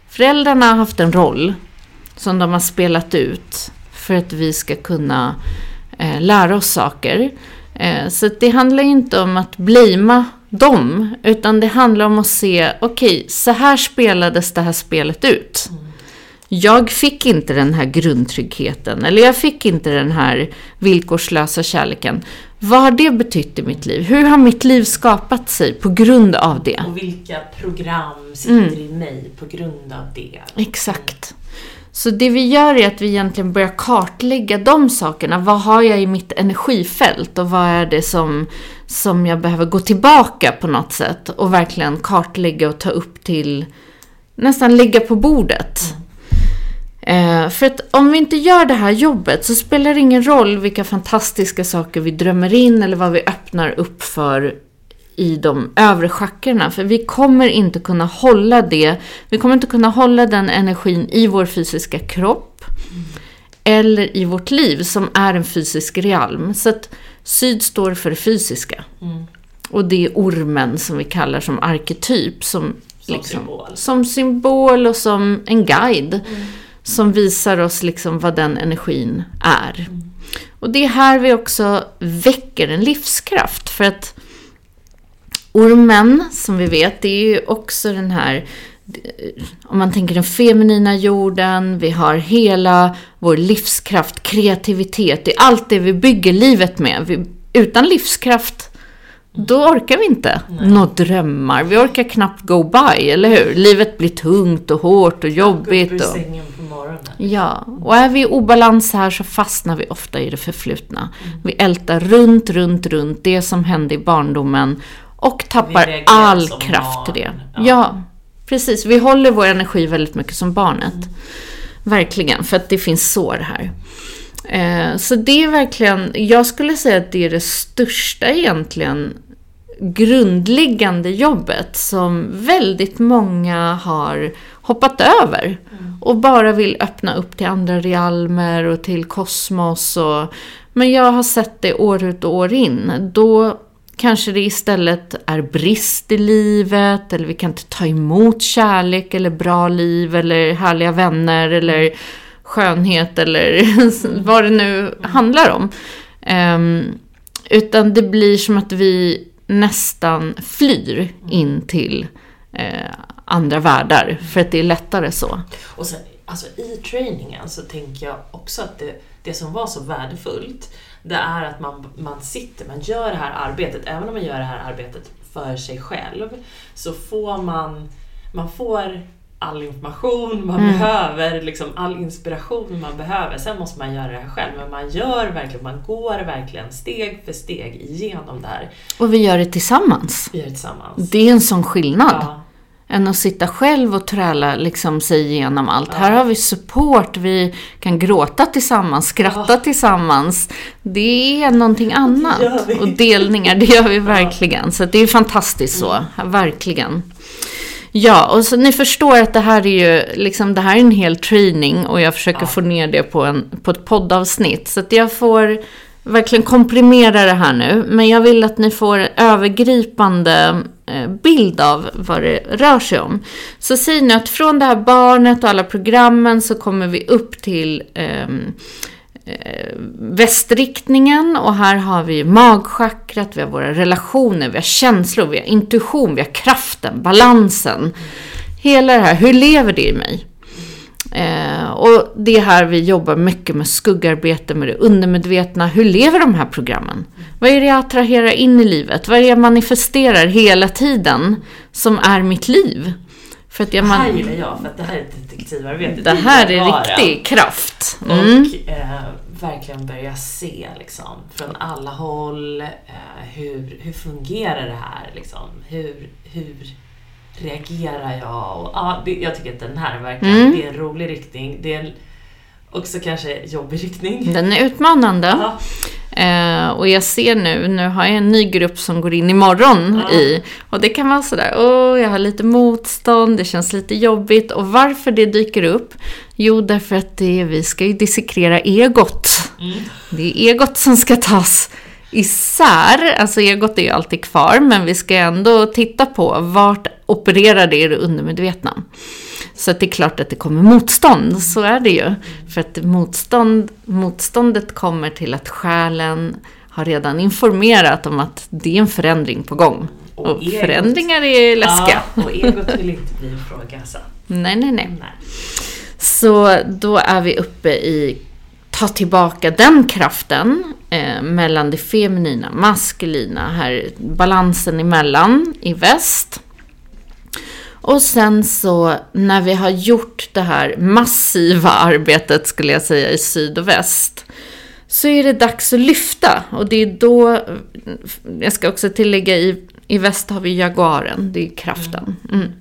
Speaker 3: Föräldrarna har haft en roll som de har spelat ut för att vi ska kunna eh, lära oss saker. Eh, så det handlar inte om att blamea dem, utan det handlar om att se, okej, så här spelades det här spelet ut. Jag fick inte den här grundtryggheten, eller jag fick inte den här villkorslösa kärleken. Vad har det betytt i mitt liv? Hur har mitt liv skapat sig på grund av det?
Speaker 4: Och vilka program sitter i mig på grund av det?
Speaker 3: Exakt. Så det vi gör är att vi egentligen börjar kartlägga de sakerna. Vad har jag i mitt energifält och vad är det som, som jag behöver gå tillbaka på något sätt och verkligen kartlägga och ta upp till nästan lägga på bordet. Eh, för att om vi inte gör det här jobbet så spelar det ingen roll vilka fantastiska saker vi drömmer in eller vad vi öppnar upp för i de övre chakkorna. För vi kommer inte kunna hålla det, vi kommer inte kunna hålla den energin i vår fysiska kropp eller i vårt liv som är en fysisk realm. Så att syd står för det fysiska. Och det är ormen som vi kallar som arketyp. Som,
Speaker 4: Som symbol.
Speaker 3: Som symbol och som en guide. Som visar oss liksom vad den energin är. Och det är här vi också väcker en livskraft. För att ormen, som vi vet, det är ju också den här om man tänker den feminina jorden, vi har hela vår livskraft, kreativitet, det är allt det vi bygger livet med. Vi, utan livskraft, då orkar vi inte nå drömmar. Vi orkar knappt go by, eller hur? Livet blir tungt och hårt och jobbigt. Och, ja, och är vi i obalans här så fastnar vi ofta i det förflutna. Vi ältar runt, runt, runt det som hände i barndomen och tappar all kraft till det.
Speaker 4: barn.
Speaker 3: Ja.
Speaker 4: Ja.
Speaker 3: precis. Vi håller vår energi väldigt mycket som barnet. Verkligen, för att det finns sår här. Eh, så det är verkligen, jag skulle säga att det är det största egentligen grundliggande jobbet som väldigt många har hoppat över. Och bara vill öppna upp till andra realmer och till kosmos. Och, men jag har sett det år ut och år in. Då kanske det istället är brist i livet, eller vi kan inte ta emot kärlek, eller bra liv, eller härliga vänner, eller skönhet, eller vad det nu handlar om. Um, Utan det blir som att vi nästan flyr in till eh, andra världar, för att det är lättare så.
Speaker 4: Och sen, alltså i träningen så tänker jag också att det, det som var så värdefullt, det är att man, man sitter, man gör det här arbetet, även om man gör det här arbetet för sig själv, så får man, man får all information man
Speaker 3: Mm.
Speaker 4: behöver, liksom all inspiration man behöver. Sen måste man göra det här själv, men man gör verkligen, man går verkligen steg för steg igenom det här.
Speaker 3: Och vi gör det tillsammans.
Speaker 4: Vi gör det tillsammans.
Speaker 3: Det är en sån skillnad.
Speaker 4: Ja.
Speaker 3: Än att sitta själv och träla liksom sig igenom allt. Här har vi support, vi kan gråta tillsammans, skratta tillsammans. Det är någonting annat. Och delningar, det gör vi verkligen. Så det är fantastiskt så, verkligen. Ja, och så ni förstår att det här är ju liksom, det här är en hel training och jag försöker få ner det på, en, på ett poddavsnitt. Så att jag får verkligen komprimera det här nu. Men jag vill att ni får övergripande Eh, bild av vad det rör sig om. Så säg nu att från det här barnet och alla programmen så kommer vi upp till ehm, eh, västriktningen och här har vi magchakrat, vi har våra relationer, vi har känslor, vi har intuition, vi har kraften, balansen. Hela det här, hur lever det i mig? Eh, och det är här vi jobbar mycket med skuggarbete, med det undermedvetna. Hur lever de här programmen? Vad är det jag attraherar in i livet? Vad är det jag manifesterar hela tiden som är mitt liv? För att jag
Speaker 4: Det här gillar jag, för att det här är ett detektivarbete.
Speaker 3: det här är riktig kraft. Mm.
Speaker 4: Och eh, verkligen börja se liksom, från alla håll, eh, hur, hur fungerar det här? Liksom? Hur, hur reagerar jag? Och, ja, det, jag tycker att den här är verkligen
Speaker 3: Mm.
Speaker 4: det är en rolig riktning. Det är en, också kanske jobbig riktning.
Speaker 3: Den är utmanande.
Speaker 4: Ja.
Speaker 3: Eh, och jag ser nu, nu har jag en ny grupp som går in imorgon
Speaker 4: Ja.
Speaker 3: i. Och det kan vara sådär, åh, jag har lite motstånd, det känns lite jobbigt. Och varför det dyker upp? Jo, därför att det, vi ska ju dissekrera egot. Det är egot som ska tas isär. Alltså egot är ju alltid kvar, men vi ska ändå titta på vart opererar det i det undermedvetna. Så det är klart att det kommer motstånd, så är det ju. För att motstånd, motståndet kommer till att själen har redan informerat om att det är en förändring på gång.
Speaker 4: Och
Speaker 3: Och,
Speaker 4: egot-
Speaker 3: förändringar är läskiga.
Speaker 4: Ja, och egot vill inte bli ifrågasatt.
Speaker 3: Nej, nej, nej.
Speaker 4: Nej.
Speaker 3: Så då är vi uppe i ta tillbaka den kraften eh, mellan det feminina, maskulina, här balansen emellan i väst. Och sen så när vi har gjort det här massiva arbetet skulle jag säga i syd och väst så är det dags att lyfta och det är då, jag ska också tillägga i, i väst har vi jaguaren, det är kraften. Mm.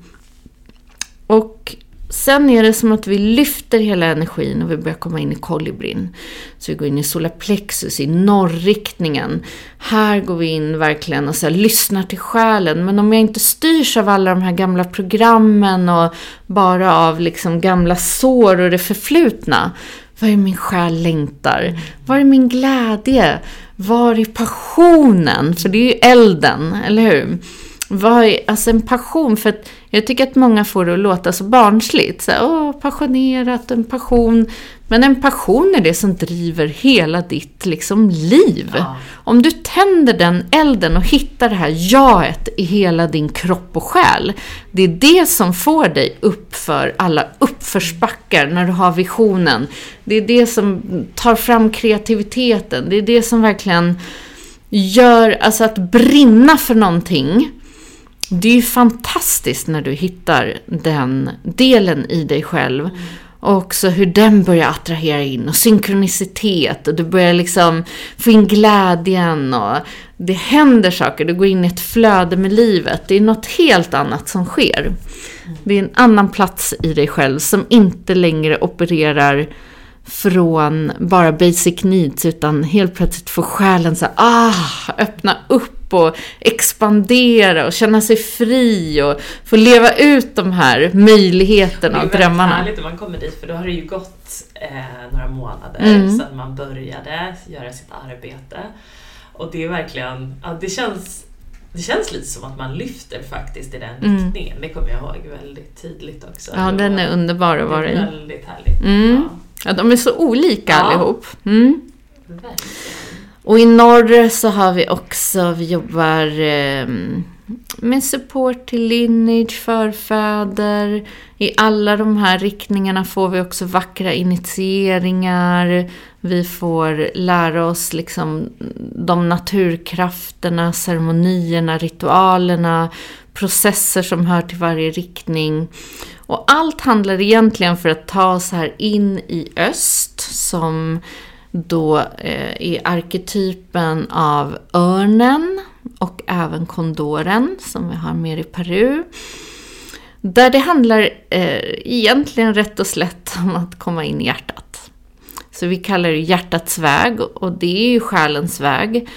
Speaker 3: Sen är det som att vi lyfter hela energin och vi börjar komma in i kolibrin. Så vi går in i solarplexus, i norrriktningen. Här går vi in verkligen och så här, lyssnar till själen. Men om jag inte styrs av alla de här gamla programmen och bara av liksom gamla sår och det förflutna. Vad är min själ längtar? Var är min glädje? Var är passionen? För det är ju elden, eller hur? Vad är, alltså en passion, för att jag tycker att många får det att låta så barnsligt. Så här, Åh, passionerat, en passion. Men en passion är det som driver hela ditt liksom, liv.
Speaker 4: Ja.
Speaker 3: Om du tänder den elden och hittar det här jaet i hela din kropp och själ. Det är det som får dig upp för alla uppförsbackar när du har visionen. Det är det som tar fram kreativiteten. Det är det som verkligen gör, alltså att brinna för någonting. Det är ju fantastiskt när du hittar den delen i dig själv. Och också hur den börjar attrahera in och synkronicitet och du börjar liksom få in glädjen och det händer saker. Du går in i ett flöde med livet. Det är något helt annat som sker. Det är en annan plats i dig själv som inte längre opererar från bara basic needs utan helt plötsligt får själen så här, ah, öppna upp och expandera och känna sig fri och få leva ut de här möjligheterna och
Speaker 4: Det är väldigt
Speaker 3: drömmarna.
Speaker 4: härligt när man kommer dit för då har det ju gått eh, några månader
Speaker 3: Mm.
Speaker 4: sedan man började göra sitt arbete. Och det är verkligen, ja, det känns det känns lite som att man lyfter faktiskt i den
Speaker 3: Mm.
Speaker 4: riktningen. Det kommer jag ihåg väldigt tydligt också.
Speaker 3: Ja, den är underbar att vara i.
Speaker 4: väldigt härligt.
Speaker 3: Mm.
Speaker 4: Ja,
Speaker 3: Ja, de är så olika
Speaker 4: Ja.
Speaker 3: allihop. Mm. Och i norr så har vi också, vi jobbar eh, med support till lineage, förfäder. I alla de här riktningarna får vi också vackra initieringar. Vi får lära oss liksom de naturkrafterna, ceremonierna, ritualerna, processer som hör till varje riktning. Och allt handlar egentligen för att ta oss här in i öst som då eh, är arketypen av örnen och även kondoren som vi har mer i Peru. Där det handlar eh, egentligen rätt och slätt om att komma in i hjärtat. Så vi kallar det hjärtats väg och det är ju själens väg.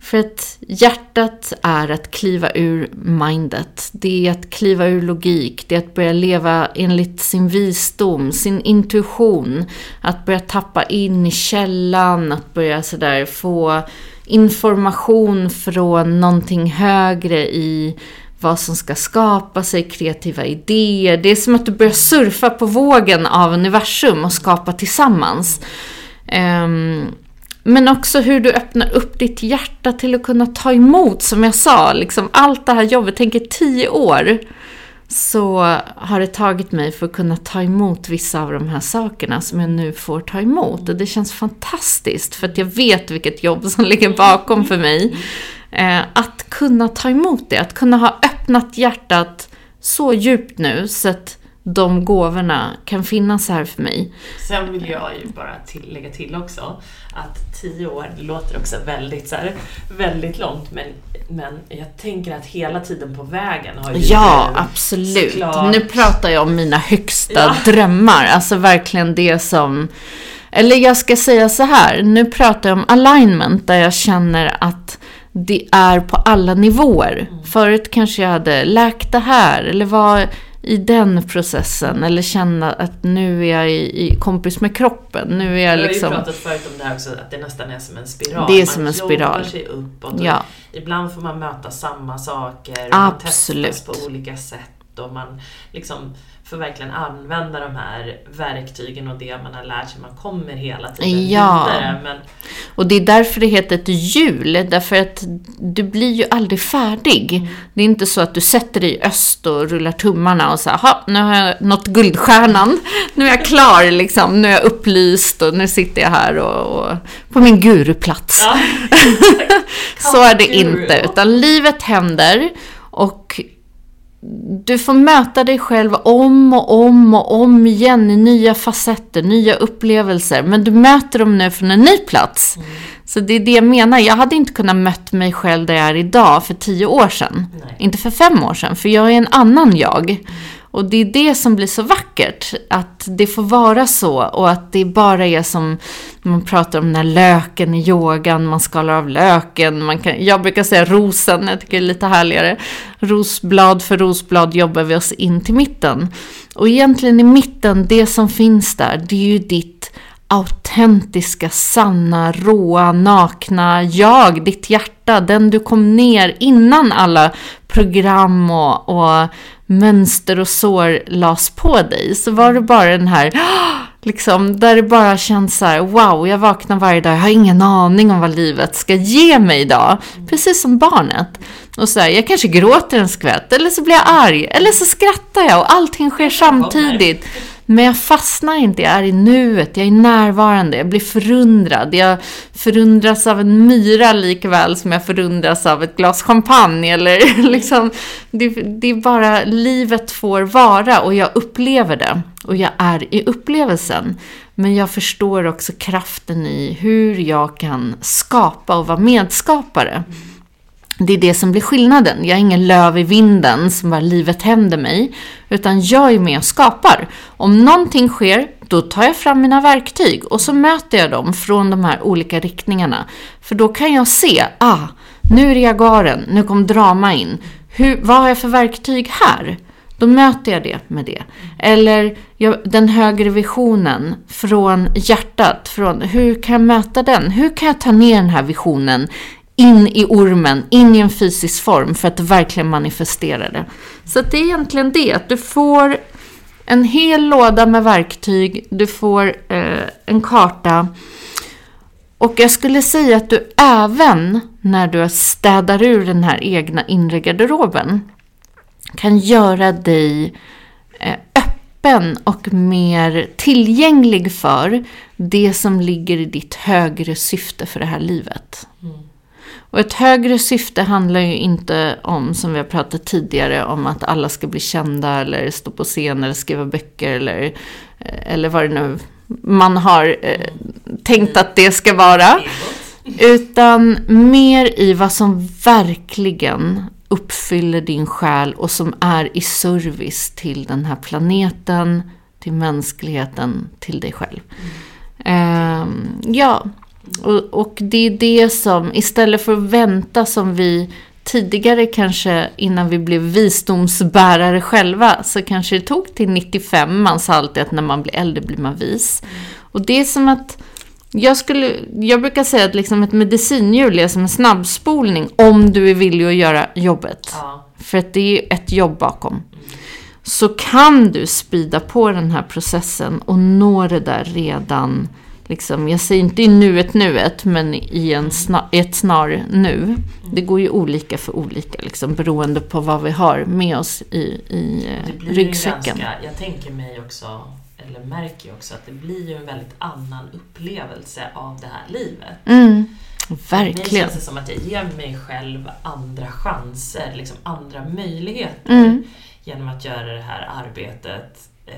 Speaker 3: För att hjärtat är att kliva ur mindet. Det är att kliva ur logik. Det är att börja leva enligt sin visdom, sin intuition. Att börja tappa in i källan, att börja sådär få information från någonting högre i vad som ska skapa sig, kreativa idéer. Det är som att du börjar surfa på vågen av universum och skapa tillsammans. Um, men också hur du öppnar upp ditt hjärta till att kunna ta emot, som jag sa, liksom allt det här jobbet, Tänk er tio år, så har det tagit mig för att kunna ta emot vissa av de här sakerna som jag nu får ta emot. Och det känns fantastiskt, för att jag vet vilket jobb som ligger bakom för mig. Eh, att kunna ta emot det, att kunna ha öppnat hjärtat så djupt nu så att de gåvorna kan finnas här för mig.
Speaker 4: Sen vill jag ju bara till, lägga till också att tio år, det låter också väldigt, så här, väldigt långt, men, men jag tänker att hela tiden på vägen har ju
Speaker 3: Ja, absolut. Såklart... Nu pratar jag om mina högsta ja. drömmar, alltså verkligen det som eller jag ska säga så här, nu pratar jag om alignment där jag känner att det är på alla nivåer. Mm. Förut kanske jag hade läkt det här eller var i den processen eller känna att nu är jag i, i kompis med kroppen. Nu är jag
Speaker 4: liksom...
Speaker 3: Vi
Speaker 4: har ju liksom- pratat förut om det här också, att det nästan är som en spiral.
Speaker 3: Det är som en spiral.
Speaker 4: Man sig uppåt.
Speaker 3: Ja.
Speaker 4: Ibland får man möta samma saker.
Speaker 3: Absolut. Man
Speaker 4: testas på olika sätt och man liksom får verkligen använda de här verktygen och det man har lärt sig. Man kommer hela tiden ja. vidare. Men...
Speaker 3: Och det är därför det heter ett hjul, därför att du blir ju aldrig färdig. Mm. Det är inte så att du sätter dig i öst och rullar tummarna och säger nu har jag nått guldstjärnan, nu är jag klar liksom, nu är jag upplyst och nu sitter jag här och, och på min guruplats. Ja. så är det inte, utan livet händer och du får möta dig själv om och om och om igen i nya facetter, nya upplevelser. Men du möter dem nu från en ny plats. Mm. Så det är det jag menar. Jag hade inte kunnat mött mig själv där jag är idag för tio år sedan. Nej. Inte för fem år sedan, för jag är en annan jag. Mm. Och det är det som blir så vackert, att det får vara så och att det bara är som man pratar om den här löken i yogan, man skalar av löken, man kan, jag brukar säga rosen, jag tycker det är lite härligare. Rosblad för rosblad jobbar vi oss in till mitten. Och egentligen i mitten, det som finns där, det är ju ditt autentiska, sanna, råa, nakna jag, ditt hjärta, den du kom ner innan alla program och, och mönster och sår las på dig, så var det bara den här, liksom, där det bara känns så här, wow, jag vaknar varje dag, jag har ingen aning om vad livet ska ge mig idag. Precis som barnet. Och så här, jag kanske gråter en skvätt, eller så blir jag arg, eller så skrattar jag och allting sker samtidigt. Men jag fastnar inte, jag är i nuet, jag är närvarande, jag blir förundrad. Jag förundras av en myra likväl som jag förundras av ett glas champagne. Eller liksom, det, det är bara, livet får vara och jag upplever det. Och jag är i upplevelsen. Men jag förstår också kraften i hur jag kan skapa och vara medskapare. Det är det som blir skillnaden. Jag är ingen löv i vinden som bara livet händer mig. Utan jag är med och skapar. Om någonting sker, då tar jag fram mina verktyg och så möter jag dem från de här olika riktningarna. För då kan jag se, ah, nu är det jaguaren, nu kom drama in. Hur, vad har jag för verktyg här? Då möter jag det med det. Eller jag, den högre visionen från hjärtat. Från, hur kan jag möta den? Hur kan jag ta ner den här visionen in i ormen, in i en fysisk form för att verkligen manifestera det. Så det är egentligen det, att du får en hel låda med verktyg, du får eh, en karta Och jag skulle säga att du även när du städar ur den här egna inre garderoben kan göra dig eh, öppen och mer tillgänglig för det som ligger i ditt högre syfte för det här livet. Mm. Och ett högre syfte handlar ju inte om, som vi har pratat tidigare, om att alla ska bli kända eller stå på scen eller skriva böcker eller, eh, eller vad det nu man har eh, tänkt att det ska vara. Utan mer i vad som verkligen uppfyller din själ och som är i service till den här planeten, till mänskligheten, till dig själv. Mm. ja, och, och det är det som, istället för att vänta som vi tidigare kanske innan vi blev visdomsbärare själva så kanske det tog till 95. Man sa alltid att när man blir äldre blir man vis. Och det är som att jag, skulle, jag brukar säga att liksom ett medicinhjul är som en snabbspolning om du är villig att göra jobbet. Ja. För att det är ett jobb bakom. Så kan du spida på den här processen och nå det där redan liksom, jag säger inte i nuet nuet, men i en snar, ett snar nu. Det går ju olika för olika, liksom, beroende på vad vi har med oss i, i blir ryggsäcken.
Speaker 4: Ganska, jag tänker mig också, eller märker ju också, att det blir ju en väldigt annan upplevelse av det här livet.
Speaker 3: Mm, verkligen. Det
Speaker 4: känns det som att jag ger mig själv andra chanser, liksom andra möjligheter. Mm. Genom att göra det här arbetet. Eh,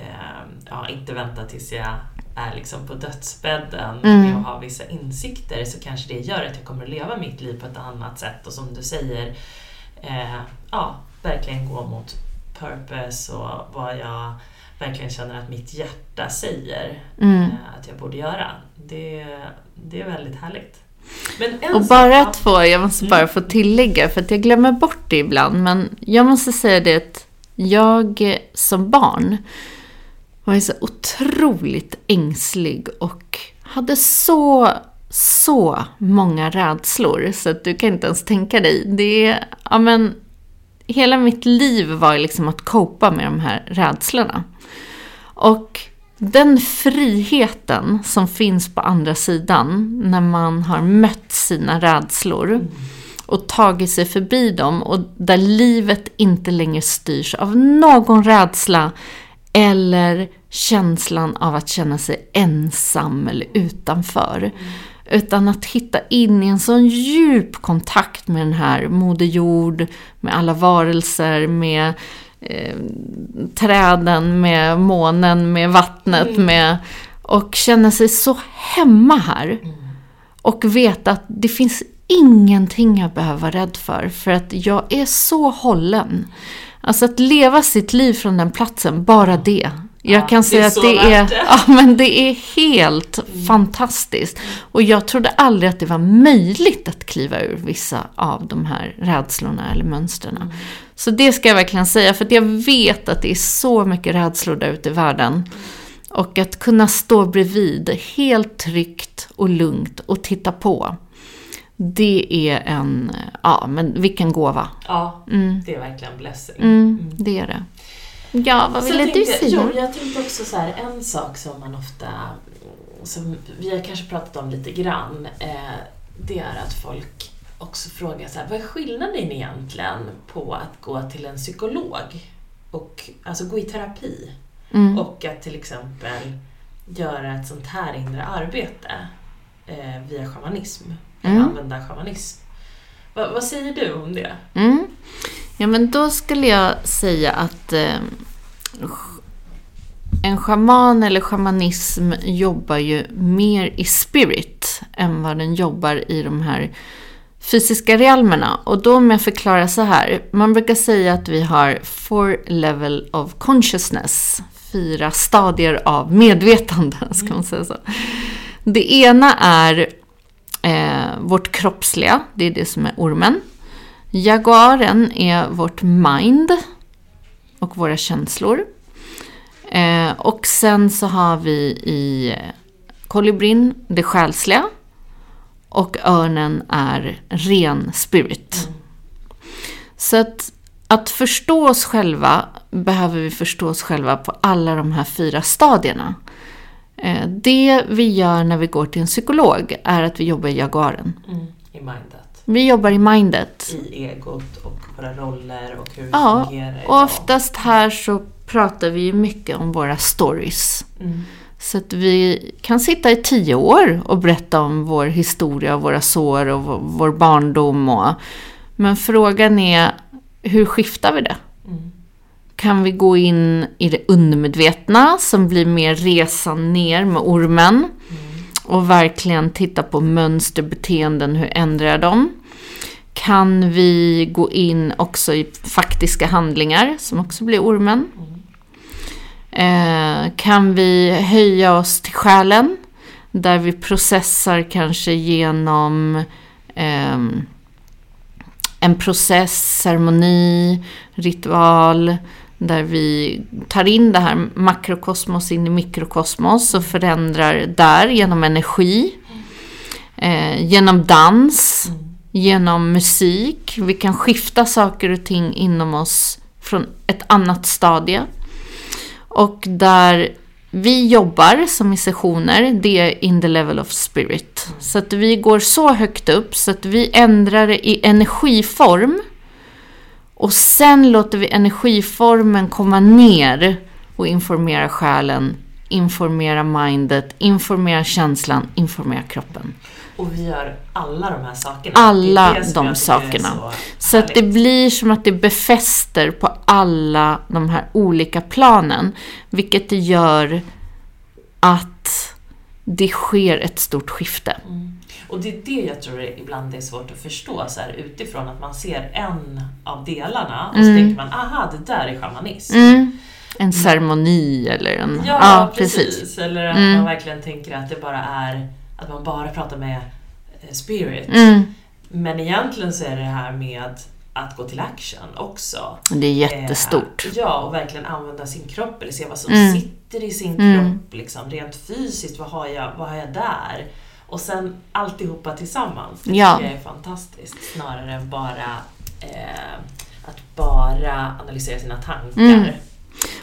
Speaker 4: ja, inte vänta tills jag är liksom på dödsbädden mm. med att ha vissa insikter så kanske det gör att jag kommer att leva mitt liv på ett annat sätt och som du säger, eh, ja, verkligen gå mot purpose och vad jag verkligen känner att mitt hjärta säger mm. eh, att jag borde göra. Det, det är väldigt härligt.
Speaker 3: och bara sak, två, jag måste bara mm. få tillägga, för att jag glömmer bort det ibland, men jag måste säga det att jag som barn var så otroligt ängslig och hade så, så många rädslor så att du kan inte ens tänka dig. Det, ja men, hela mitt liv var liksom att copa med de här rädslorna. Och den friheten som finns på andra sidan när man har mött sina rädslor och tagit sig förbi dem och där livet inte längre styrs av någon rädsla eller känslan av att känna sig ensam eller utanför. Mm. Utan att hitta in i en sån djup kontakt med den här Moder Jord, med alla varelser, med eh, träden, med månen, med vattnet, mm. med, och känna sig så hemma här. Mm. Och veta att det finns ingenting jag behöver vara rädd för, för att jag är så hållen. Alltså att leva sitt liv från den platsen, bara det. Jag ja, kan säga att det är, det. ja, men det är helt mm. fantastiskt. Och jag trodde aldrig att det var möjligt att kliva ur vissa av de här rädslorna eller mönstren. Mm. Så det ska jag verkligen säga, för jag vet att det är så mycket rädslor där ute i världen. Och att kunna stå bredvid helt tryggt och lugnt och titta på. Det är en, ja men vilken gåva.
Speaker 4: Ja, mm. det är verkligen blessing.
Speaker 3: Mm, mm. det är det. Ja, vad ville du säga?
Speaker 4: Jo, jag tänkte också så här, en sak som man ofta, som vi har kanske pratat om lite grann, eh, det är att folk också frågar så här, vad är skillnaden egentligen på att gå till en psykolog och alltså gå i terapi mm. och att till exempel göra ett sånt här inre arbete eh, via shamanism, mm. använda shamanism. Va, vad säger du om det?
Speaker 3: Mm. Ja, men då skulle jag säga att eh, en schaman eller shamanism jobbar ju mer i spirit än vad den jobbar i de här fysiska realmerna. Och då om jag förklarar så här. Man brukar säga att vi har four level of consciousness. Fyra stadier av medvetande, ska man säga så. Det ena är eh, vårt kroppsliga, det är det som är ormen. Jaguaren är vårt mind och våra känslor. Eh, och sen så har vi i kolibrin det själsliga. Och örnen är ren spirit. Mm. Så att, att förstå oss själva behöver vi förstå oss själva på alla de här fyra stadierna. Eh, Det vi gör när vi går till en psykolog är att vi jobbar i jaguaren.
Speaker 4: Mm. I mindet.
Speaker 3: Vi jobbar i mindet.
Speaker 4: I egot och våra roller och hur vi
Speaker 3: Ja,
Speaker 4: fungerar
Speaker 3: och oftast här så pratar vi ju mycket om våra stories.
Speaker 4: Mm.
Speaker 3: Så att vi kan sitta i tio år och berätta om vår historia, våra sår och vår- vår barndom. Och, men frågan är, hur skiftar vi det?
Speaker 4: Mm.
Speaker 3: Kan vi gå in i det undermedvetna som blir mer resan ner med ormen och verkligen titta på mönster, beteenden, hur ändrar jag dem? Kan vi gå in också i faktiska handlingar som också blir ormen? Eh, kan vi höja oss till själen där vi processar kanske genom ehm, en process, ceremoni, ritual där vi tar in det här makrokosmos in i mikrokosmos och förändrar där genom energi, eh, genom dans, genom musik. Vi kan skifta saker och ting inom oss från ett annat stadie. Och där vi jobbar som i sessioner, det är in the level of spirit. Så att vi går så högt upp så att vi ändrar det i energiform. Och sen låter vi energiformen komma ner och informera själen, informera mindet, informera känslan, informera kroppen.
Speaker 4: Och vi gör alla de här sakerna.
Speaker 3: Alla de sakerna.
Speaker 4: så
Speaker 3: Så att det blir som att det befäster på alla de här olika planen. Vilket det gör att det sker ett stort skifte.
Speaker 4: Och det är det jag tror ibland är svårt att förstå så här, utifrån, att man ser en av delarna och så tänker man, aha, det där är shamanism.
Speaker 3: Mm. En ceremoni eller en...
Speaker 4: Ja, precis. Eller att man verkligen tänker att det bara är att man bara pratar med eh, spirit.
Speaker 3: Mm.
Speaker 4: Men egentligen så är det här med att gå till action också.
Speaker 3: Det är jättestort.
Speaker 4: Eh, ja, och verkligen använda sin kropp eller se vad som
Speaker 3: Mm.
Speaker 4: sitter i sin
Speaker 3: Mm.
Speaker 4: kropp. Liksom, rent fysiskt, vad har, jag, vad har jag där? Och sen alltihopa tillsammans. Det
Speaker 3: Ja.
Speaker 4: tycker jag är fantastiskt. Snarare än bara eh, att bara analysera sina tankar.
Speaker 3: Mm.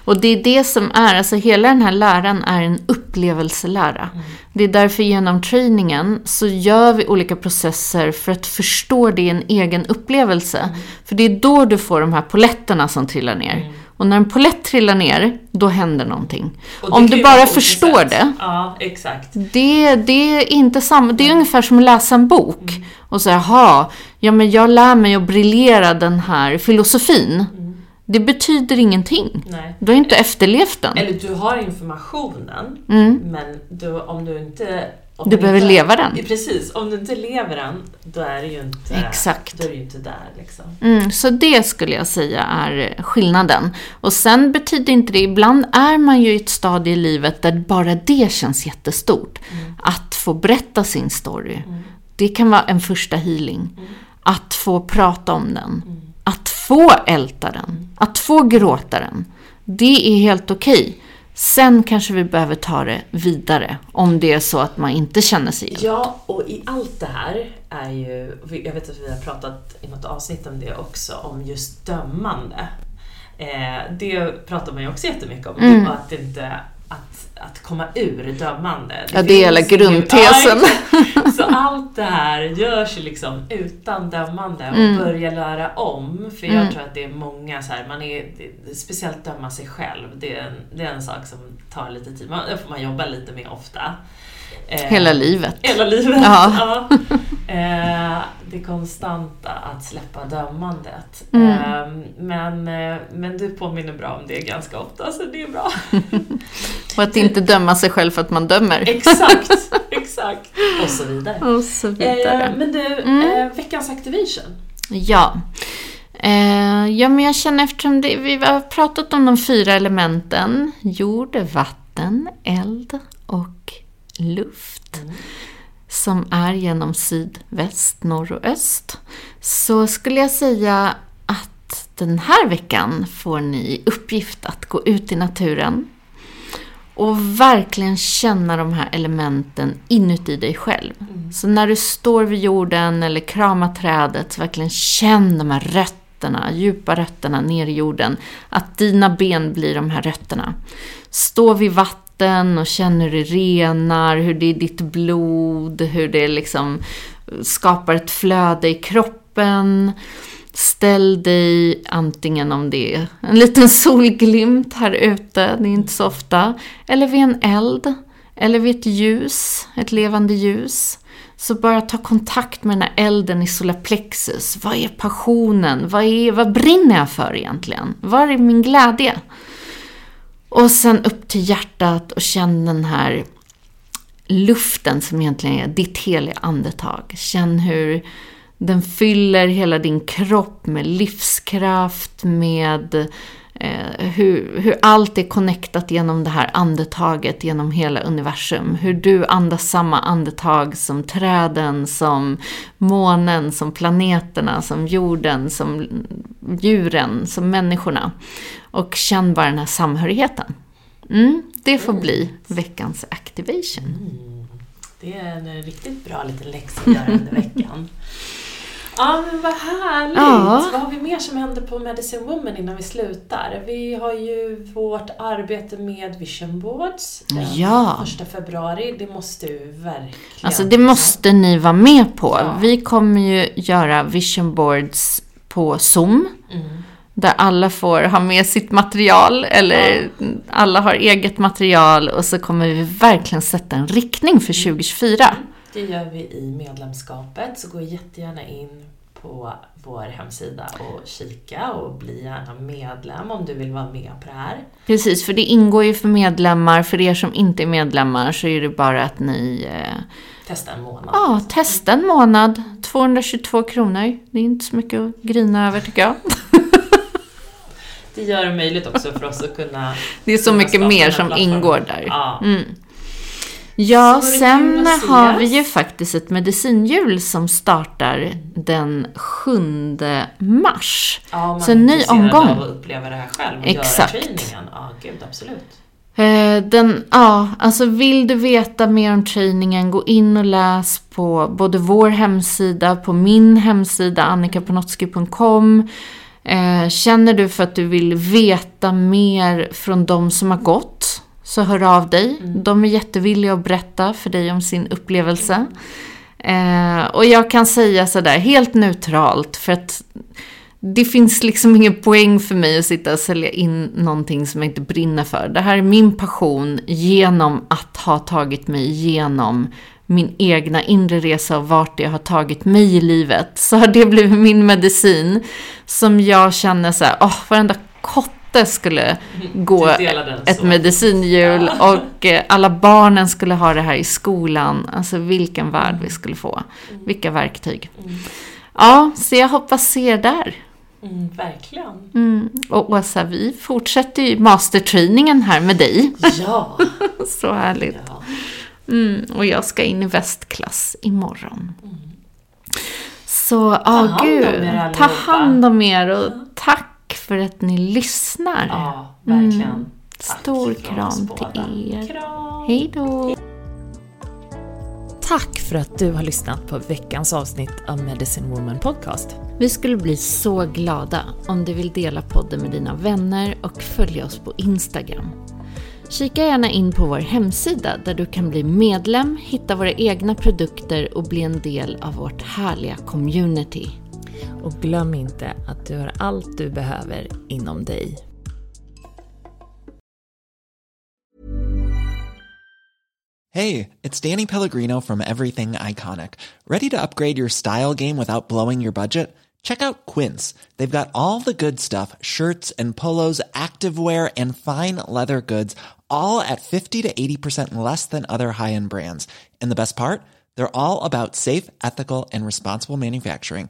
Speaker 3: Och det är det som är, alltså hela den här läran är en upplevelselära. Det är därför genom träningen så gör vi olika processer för att förstå det i en egen upplevelse. För det är då du får de här poletterna som trillar ner. Och när en polett trillar ner, då händer någonting. Om du bara förstår
Speaker 4: sätt.
Speaker 3: det,
Speaker 4: Ja, exakt.
Speaker 3: det, det är inte samma. Det är ungefär som att läsa en bok. Och säga, jaha, ja men jag lär mig att briljera den här filosofin. Det betyder ingenting.
Speaker 4: Nej.
Speaker 3: Du har inte efterlevt den.
Speaker 4: Eller du har informationen,
Speaker 3: Mm.
Speaker 4: men du, om du inte... Om
Speaker 3: Du behöver
Speaker 4: inte,
Speaker 3: leva den.
Speaker 4: Precis, om du inte lever den, då är du ju inte,
Speaker 3: Exakt.
Speaker 4: Då är du inte där. Liksom.
Speaker 3: Mm, så det skulle jag säga är skillnaden. Och sen betyder inte det, ibland är man ju i ett stadie i livet där bara det känns jättestort. Att få berätta sin story. Det kan vara en första healing. Att få prata om den. Att få älta den. Att få gråta den. Det är helt okej. Sen kanske vi behöver ta det vidare. Om det är så att man inte känner sig hjälpt.
Speaker 4: Ja, och i allt det här är ju, jag vet att vi har pratat i något avsnitt om det också, om just dömande. Eh, det pratar man ju också jättemycket om,
Speaker 3: Mm.
Speaker 4: att inte att, att komma ur dömande.
Speaker 3: Ja, det är hela
Speaker 4: ingen-
Speaker 3: grundtesen.
Speaker 4: Så allt det här görs liksom utan dömande och
Speaker 3: Mm.
Speaker 4: börja lära om. För jag tror att det är många så här, man är, det, speciellt döma sig själv, det är, en, det är en sak som tar lite tid. Man, det får man jobba lite med ofta. Eh,
Speaker 3: Hela livet.
Speaker 4: Hela livet.
Speaker 3: Ja.
Speaker 4: Ja. Eh, det konstanta att släppa dömandet.
Speaker 3: Mm.
Speaker 4: Eh, men, eh, men du påminner bra om det ganska ofta, så det är bra.
Speaker 3: Och att inte döma sig själv för att man dömer.
Speaker 4: exakt, exakt. Och så vidare.
Speaker 3: Och så vidare.
Speaker 4: Eh, men du,
Speaker 3: Mm.
Speaker 4: eh, veckans activation.
Speaker 3: Ja. Eh, ja, men jag känner eftersom det, vi har pratat om de fyra elementen. Jord, vatten, eld luft. Som är genom syd, väst, norr och öst. Så skulle jag säga att den här veckan får ni uppgift att gå ut i naturen. Och verkligen känna de här elementen inuti dig själv. Så när du står vid jorden eller kramar trädet, så verkligen känn de här rötterna, djupa rötterna ner i jorden. Att dina ben blir de här rötterna. Stå vid vattnet vatten och känn hur det renar, hur det är ditt blod, hur det liksom skapar ett flöde i kroppen. Ställ dig antingen om det är en liten solglimt här ute, det är inte så ofta, eller vid en eld, eller vid ett ljus, ett levande ljus. Så bara ta kontakt med den här elden i solarplexus. Vad är passionen? Vad, är, vad brinner jag för egentligen? Var är min glädje? Och sen upp till hjärtat och känn den här luften som egentligen är ditt heliga andetag. Känn hur den fyller hela din kropp med livskraft, med eh, hur, hur allt är connectat genom det här andetaget genom hela universum. Hur du andas samma andetag som träden, som månen, som planeterna, som jorden, som djuren, som människorna. Och känn bara den här samhörigheten. Mm, det får bli veckans activation.
Speaker 4: Mm. Det är en riktigt bra liten läxa att göra under veckan. Ja, men vad härligt! Ja. Vad har vi mer som händer på Medicine Woman innan vi slutar? Vi har ju vårt arbete med Vision Boards den ja. första februari. Det måste du verkligen...
Speaker 3: Alltså det måste ni vara med på. Ja. Vi kommer ju göra Vision Boards på Zoom. Mm. Där alla får ha med sitt material, eller ja. alla har eget material och så kommer vi verkligen sätta en riktning för 2024. Mm.
Speaker 4: Det gör vi i medlemskapet, så gå jättegärna in på vår hemsida och kika och bli gärna medlem om du vill vara med på det här.
Speaker 3: Precis, för det ingår ju för medlemmar. För er som inte är medlemmar så är det bara att ni... Eh,
Speaker 4: testa en månad.
Speaker 3: Ja, testa en månad. 222 kronor. Det är inte så mycket att grina över tycker jag.
Speaker 4: det gör det möjligt också för oss att kunna...
Speaker 3: Det är så mycket mer som ingår där. Ja. Mm. Ja, sen har vi ju faktiskt ett medicinhjul som startar den 7 mars.
Speaker 4: Ja, så en ny omgång. av att uppleva det här själv och Exakt. göra trainingen. Ja, gud, absolut.
Speaker 3: Eh, den, ja, alltså vill du veta mer om trainingen, gå in och läs på både vår hemsida, på min hemsida, annikapanotski.com. Eh, känner du för att du vill veta mer från de som har gått, så hör av dig. Mm. De är jättevilliga att berätta för dig om sin upplevelse. Eh, och jag kan säga sådär helt neutralt för att det finns liksom ingen poäng för mig att sitta och sälja in någonting som jag inte brinner för. Det här är min passion genom att ha tagit mig igenom min egna inre resa och vart jag har tagit mig i livet. Så har det blivit min medicin som jag känner så här, åh, varenda kott inte skulle gå ett medicinhjul och eh, alla barnen skulle ha det här i skolan. Alltså vilken värld vi skulle få. Mm. Vilka verktyg. Mm. Ja, så jag hoppas se er där.
Speaker 4: Mm, verkligen.
Speaker 3: Mm. Och Åsa, vi fortsätter ju masterträningen här med dig.
Speaker 4: Ja.
Speaker 3: så härligt. Ja. Mm, och jag ska in i västklass imorgon. Mm. Så, ja oh, gud, ta hand om er och tack för att ni lyssnar.
Speaker 4: Ja, verkligen. Mm.
Speaker 3: Stor kram till er. Kram. Hej då!
Speaker 4: Tack för att du har lyssnat på veckans avsnitt av Medicine Woman Podcast.
Speaker 3: Vi skulle bli så glada om du vill dela podden med dina vänner och följa oss på Instagram. Kika gärna in på vår hemsida där du kan bli medlem, hitta våra egna produkter och bli en del av vårt härliga community.
Speaker 4: Och glöm inte att du har allt du behöver inom dig.
Speaker 6: Hey, it's Danny Pellegrino from Everything Iconic. Ready to upgrade your style game without blowing your budget? Check out Quince. They've got all the good stuff, shirts and polos, activewear and fine leather goods, all at 50 to 80% less than other high-end brands. And the best part? They're all about safe, ethical and responsible manufacturing.